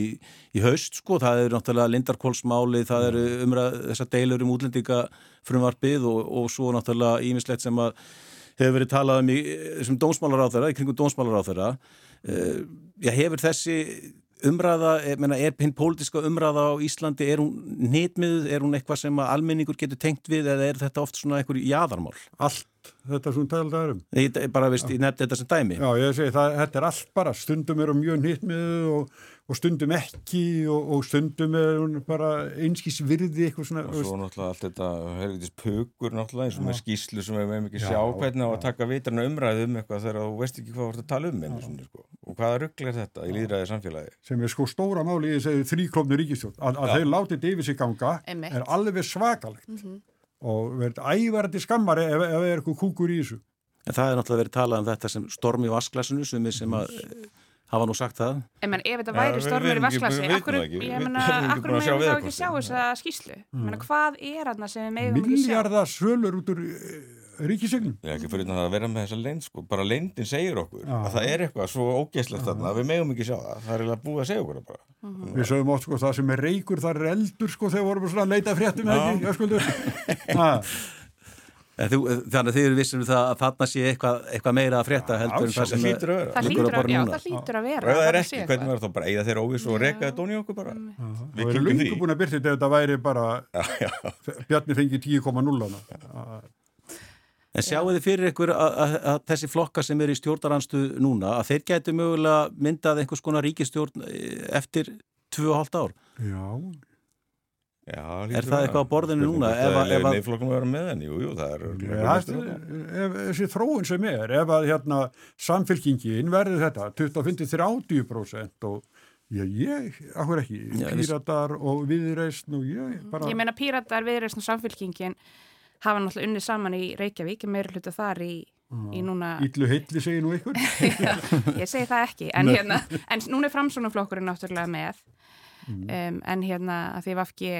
í haust sko, það eru náttúrulega lindarkólsmáli, það eru umræð þessar deilur um útlendinga frumvarpið og, og svo náttúrulega ímislegt sem að hefur verið talað um í sem dómsmálaráþara, í kringum dómsmálaráþara uh, já, hefur þessi umræða, menna, er hinn pólitíska umræða á Íslandi, er hún nýtmið, er hún eitthvað sem almenningur getur tengt við eða er þetta oft svona einhver jaðarmál? Allt þetta sem talað um. Ég, bara, veist, ég nefndi þetta sem dæmi. Já, ég segi það, þetta er allt bara, stundum eru mjög nýttmið og, og stundum ekki og, og stundum er hún bara einskís virði eitthvað svona, Og svo náttúrulega allt þetta helvitis pukur náttúrulega eins og með skýslu sem við meðum ekki sjá hvernig á að taka vitrana umræðu um eitthvað þegar þú veist ekki hvað þú ert að tala um einu sinni, sko. og hvaða rugl er þetta í líðræði samfélagi? Sem er sko stóra máli í þessi þrýklófnu ríkistjórn, að, að þeir látið þetta yfir sig ganga Einmitt. er alveg svakalegt og verður ævarandi skammari ef, ef það er eitthvað kúkur í þessu. En það er náttúrulega verið talað um þetta sem storm í vasklasinu sem, sem að eh, hafa nú sagt það. En menn, ef þetta væri stormur í vitum akkur, ég Við- þá ekki sjá þessa skýslu? Meina, hvað er þarna sem við megum ekki sjá? Milljarða sölur út úr ríkisegnum. Ég er ekki fyrir það að vera með þessa leynd sko. bara leyndin segir okkur Já. að það er eitthvað svo ógeðslegt þarna að við megum ekki sjá það. Það er eiginlega búið að segja okkur það bara. Við sögum oft sko það sem er reykur, það er eldur sko þegar vorum við svona að leita fréttum eða þannig að þið eru vissum það að þarna sé eitthvað, eitthvað meira að frétta heldur en það sem Það hlýtur að vera. Það á já, það hlýtur að vera. það er ekki, hvernig var það bara eigða þeir óviss og reka þetta onni okkur bara? Við eru kringum lungu búin að byrja þetta ef þetta væri bara, Já, já. Bjarni fengi 10,0 hana. En sjáu þið fyrir ykkur að, að, að þessi flokka sem eru í stjórnaranstu núna að þeir gætu mögulega myndað einhvers konar ríkistjórn eh, eftir 2,5 ár. Já, Já, Er það eitthvað á borðinu núna? Ef að- ef að- Neyflokkum að vera með henni, jú, jú, það er þessi þróun sem er, ef að hérna samfylkingin verður þetta 25-30% og já, ég, akkur ekki, Já, við- píratar og viðreist og ég bara, Ég meina, píratar, viðreysn og samfélkingin hafa náttúrulega unnið saman í Reykjavík, meira hluta þar í, í núna, illu heilli segir nú ykkur. ég segi það ekki, en hérna, en núna er framsónaflokkurinn náttúrulega með, um, en hérna að því Vafki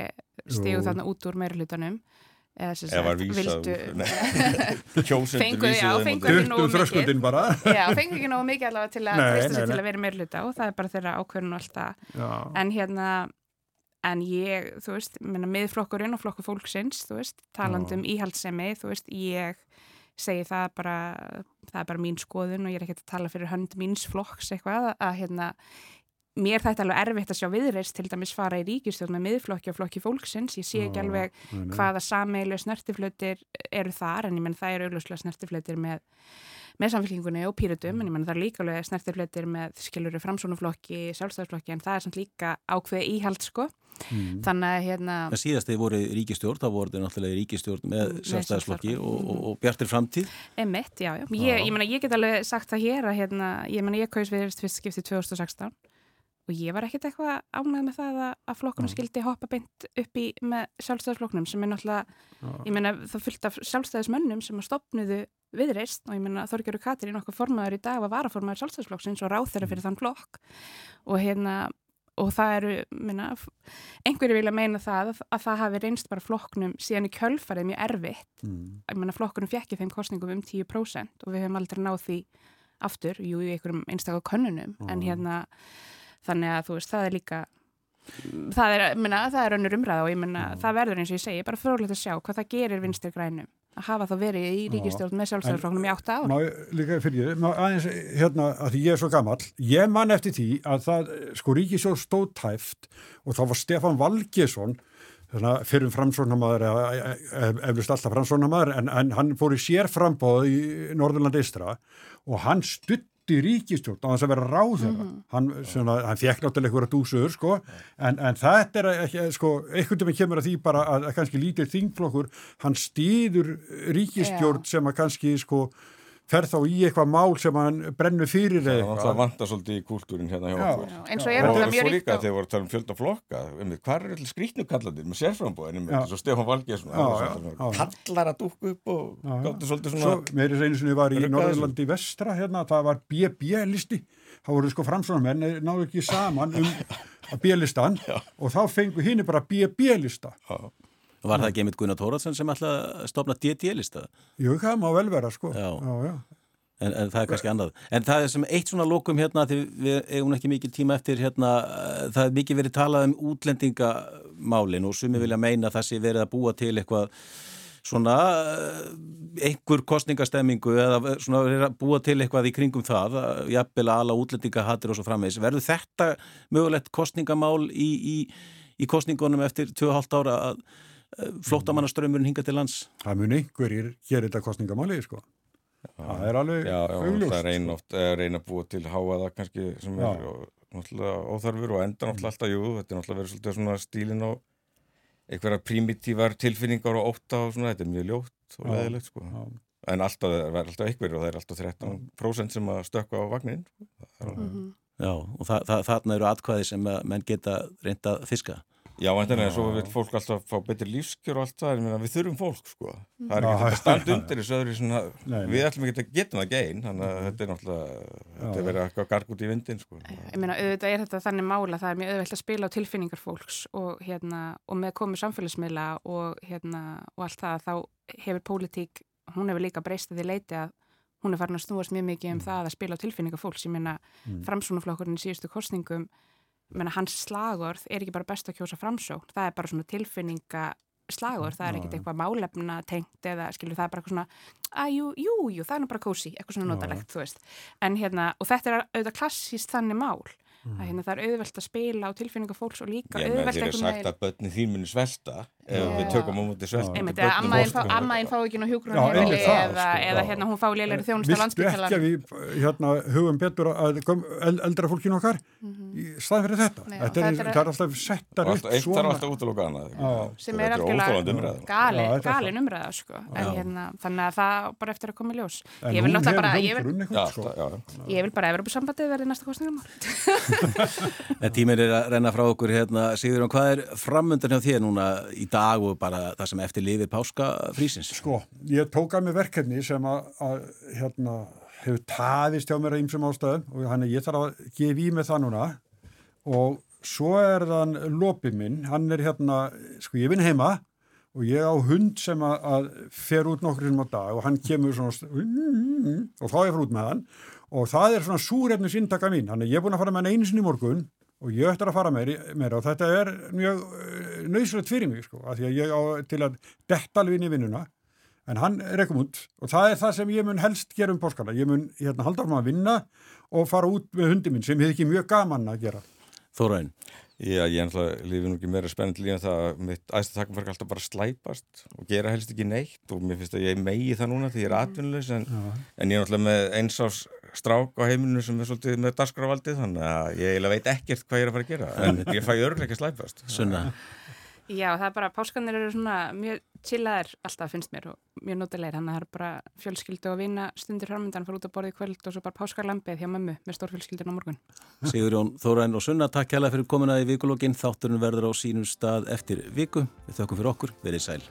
stígu Jú. þarna út úr meira hlutanum, eða sem sagt, Fengu- já, fengu- út. ekki nógu mikið. já, fengi ekki nógu mikið allavega til að Nei, nei, sig til nei. að vera meira hluta og það er bara þeirra ákvörðun og allt það. Já, en hérna en ég, þú veist, minna, miðflokkurinn og flokkur fólksins, þú veist, talandum íhaldsemi, þú veist, ég segi það bara, það er bara mín skoðun og ég er ekki að tala fyrir hönd míns flokks eitthvað, að, að hérna mér þetta alveg erfitt að sjá viðreist til dæmis fara í ríkistjórn með miðflokki og flokki fólksins, ég sé ekki alveg hvaða sameilu snertiflötir eru þar, en ég menn það eru augljóslega snertiflötir með með samfélkingunni og pýrutum, en ég menn það er líka alveg snertiflötir með skiluru framsónuflokki, sjálfstæðsflokki, en það er samt líka ákveði íhald, sko. Mm. Þannig að, hérna, En síðast þegar voru ríkistjórn, þá voru náttúrulega ríkistjórn með sjálfstæðisflokki og, og, og og ég var ekkit eitthvað ánægð með það að, að flokkunum skildi hoppa beint upp í með sjálfstæðisflokknum sem er náttúrulega, ég menna, það fyllt af sjálfstæðismönnum sem að stopnuðu viðreist og ég menna, Þorgjöru Katrín okkar formaður í dag var varaformaður sjálfstæðisflokksins og ráð þeirra fyrir þann flokk. Og hérna, og það eru, minna, einhverju vilja meina það að, að það hafi reynst bara flokknum síðan í kjölfarið mjög erfitt. Mm. ég meina flokkurinn fjekki þeim kostningum um 10% og við höfum aldrei náð því aftur, jú, í einhverjum einstaklega könnunum, en hérna þannig að þú veist, það er líka það er, minna, það er önnur umræða og ég minna, það verður eins og ég segi, bara frólægt að sjá hvað það gerir vinstir grænum að hafa þá verið í ríkistjórn með sjálfstæðarfloknum í átta ár. Má líka fyrir ég, aðeins hérna að því ég er svo gammal, ég man eftir því að það, sko ríkistjórn stóð tæft og þá var Stefan Valgesson fyrir framsóknamaður eða eflust alltaf framsóknamaður en, en hann fór í sérframbóð í Norðurland Eistra og hann stutt í ríkistjórn á þess að vera ráð þeirra. Mm -hmm. Hann, svona, hann fekk náttúrulega eitthvað dúsur sko, en, en þetta er ekki, sko, einhvern veginn kemur að því bara að, að kannski lítir þingflokkur, hann stýður ríkistjórn yeah. sem að kannski, sko, fer þá í eitthvað mál sem hann brennur fyrir eða eitthvað. Það vantar svolítið í kúltúrin hérna hjá okkur. En svo er þetta mjög ríkt á... Þegar voru að tala um fjölda flokka, hvað er allir skrítnu kallandir með sérframbóðinu með þessu Stefán Valgersson, kallar að dúkku upp og gáttu svolítið svona... Svo meirins einu sem ég var í Norðurlandi vestra hérna, það var BB-listi, þá voru sko framsvonarmenn, náðu ekki saman um B-listan og þá fengu hinn bara BB-lista. Var það ekki einmitt Gunnar Tóraðsson sem ætlaði að stopna DD-lista? Jú, það má vel vera, sko. Já, já, já. En, en það er kannski annað. En það er sem eitt svona lókum hérna, því við eigum ekki mikið tíma eftir hérna, það er mikið verið talað um útlendingamálin og sumi vilja meina það sé verið að búa til eitthvað svona einhver kostningastemmingu eða svona búa til eitthvað í kringum það, jafnvel að alla útlendingahattir og svo framvegs. Verður þetta mögulegt kostningamál í, í, í kostningunum eftir 2,5 ára að flóttamannaströmmurinn hinga til lands? Það mun einhverjir gera þetta kostningamáli, sko. Það er alveg augljóst. Það er reyna, oft, reyna að búa til háaða kannski sem já. er og, náttúrulega óþarfur og enda náttúrulega alltaf, jú, þetta er náttúrulega verið svolítið svona stílin á einhverja primitívar tilfinningar og óta og svona, þetta er mjög ljótt og leðilegt, sko. Já. En alltaf, það er alltaf einhverjir og það er alltaf 13% sem að stökka á vagnin. Mm -hmm. Já, og það, það, þarna eru atkvæði sem menn geta reynda að fiska. Já, en þannig að svo vil fólk alltaf fá betri lífskjör og allt það, en við þurfum fólk sko. Það er ekki að standa undir þessu öðru svona, nei, nei. við ætlum ekki að geta það gein, þannig að þetta er náttúrulega, þetta er verið eitthvað garg út í vindin sko. Ég meina, auðvitað er þetta þannig mála, það er mjög auðvelt að spila á tilfinningar fólks og hérna, og með komið samfélagsmiðla og hérna, og allt það, þá hefur pólitík, hún hefur líka breyst að því leiti að hún er farin að snúast mjög mikið um mm. það að spila á tilfinningar fólks, ég meina, mm. framsónaflokkurinn í síðustu kostningum menna, hans slagorð er ekki bara best að kjósa framsókn, það er bara svona tilfinninga slagorð, það er ekkert eitthvað málefna tengt eða skilur það er bara eitthvað svona að jú, jú, jú, það er nú bara kósi, eitthvað svona notalegt, þú veist. En hérna, og þetta er auðvitað klassíst þannig mál Mm. að hérna það er auðvelt að spila á tilfinninga fólks og líka auðvelt að... Ég með þér sagt að börni þín muni svelta ef við tökum á myndi að ammaðinn fá ekki nú hjúgrunarheimili eða, sko, eða hérna hún fá lélæri þjónust á landspítalan. Vistu ekki að við hérna, hugum betur að eldra fólkinu okkar -hmm. í stað fyrir þetta? Nei, þetta er, er, er alltaf settar upp svona. Eitt er alltaf út og lóka annað. Sem er algjörlega galin umræða sko. En hérna, þannig að það bara eftir að koma í ljós. Ég vil náttúrulega bara, ég vil bara Evropasambandið verði næsta kostningamál. Tímir er að renna frá okkur hérna, Sigurðan, hvað er framöndan hjá þér núna í dag og bara það sem eftir lifir páskafrísins? Sko, ég tók að mig verkefni sem að, að hérna, hefur taðist hjá mér ymsum ástöðum og hann er ég þarf að gefa í mig það núna og svo er þann lopið minn, hann er hérna, sko ég vinn heima og ég á hund sem að, að fer út nokkur sem á dag og hann kemur svona og þá er ég frá út með hann og það er svona súrefnis intaka mín, þannig að ég er búin að fara með hann einu sinni morgun og ég ætti að fara meira og þetta er mjög nöyslegt fyrir mig sko, að því að ég á til að detta alveg inn í vinnuna. En hann er ekkum út og það er það sem ég mun helst gera um páskala, ég mun hérna, halda á maður að vinna og fara út með hundi minn sem hefði ekki mjög gaman að gera. Þóraun Já, ég er náttúrulega lífið nú ekki meira spennend lína það að mitt æstatakkum verður alltaf bara slæpast og gera helst ekki neitt og mér finnst að ég megi það núna því ég er atvinnulegs en, en ég er náttúrulega með eins ás strák á heimilinu sem er svolítið með dasgravaldið þannig að ég veit ekkert hvað ég er að fara að gera en ég fæ örglega ekki slæpast. Sunna Já, það er bara, páskanir eru svona mjög chillaðir alltaf finnst mér og mjög notilegir, þannig að það er bara fjölskyldu og vina stundir framöndan, fara út að borða í kvöld og svo bara páskarlampið hjá mömmu með stórfjölskyldun á morgun. Sigur Jón Þórain og Sunna, takk hjá það fyrir komuna í vikulógin, þátturinn verður á sínum stað eftir viku, við þökkum fyrir okkur, verið sæl.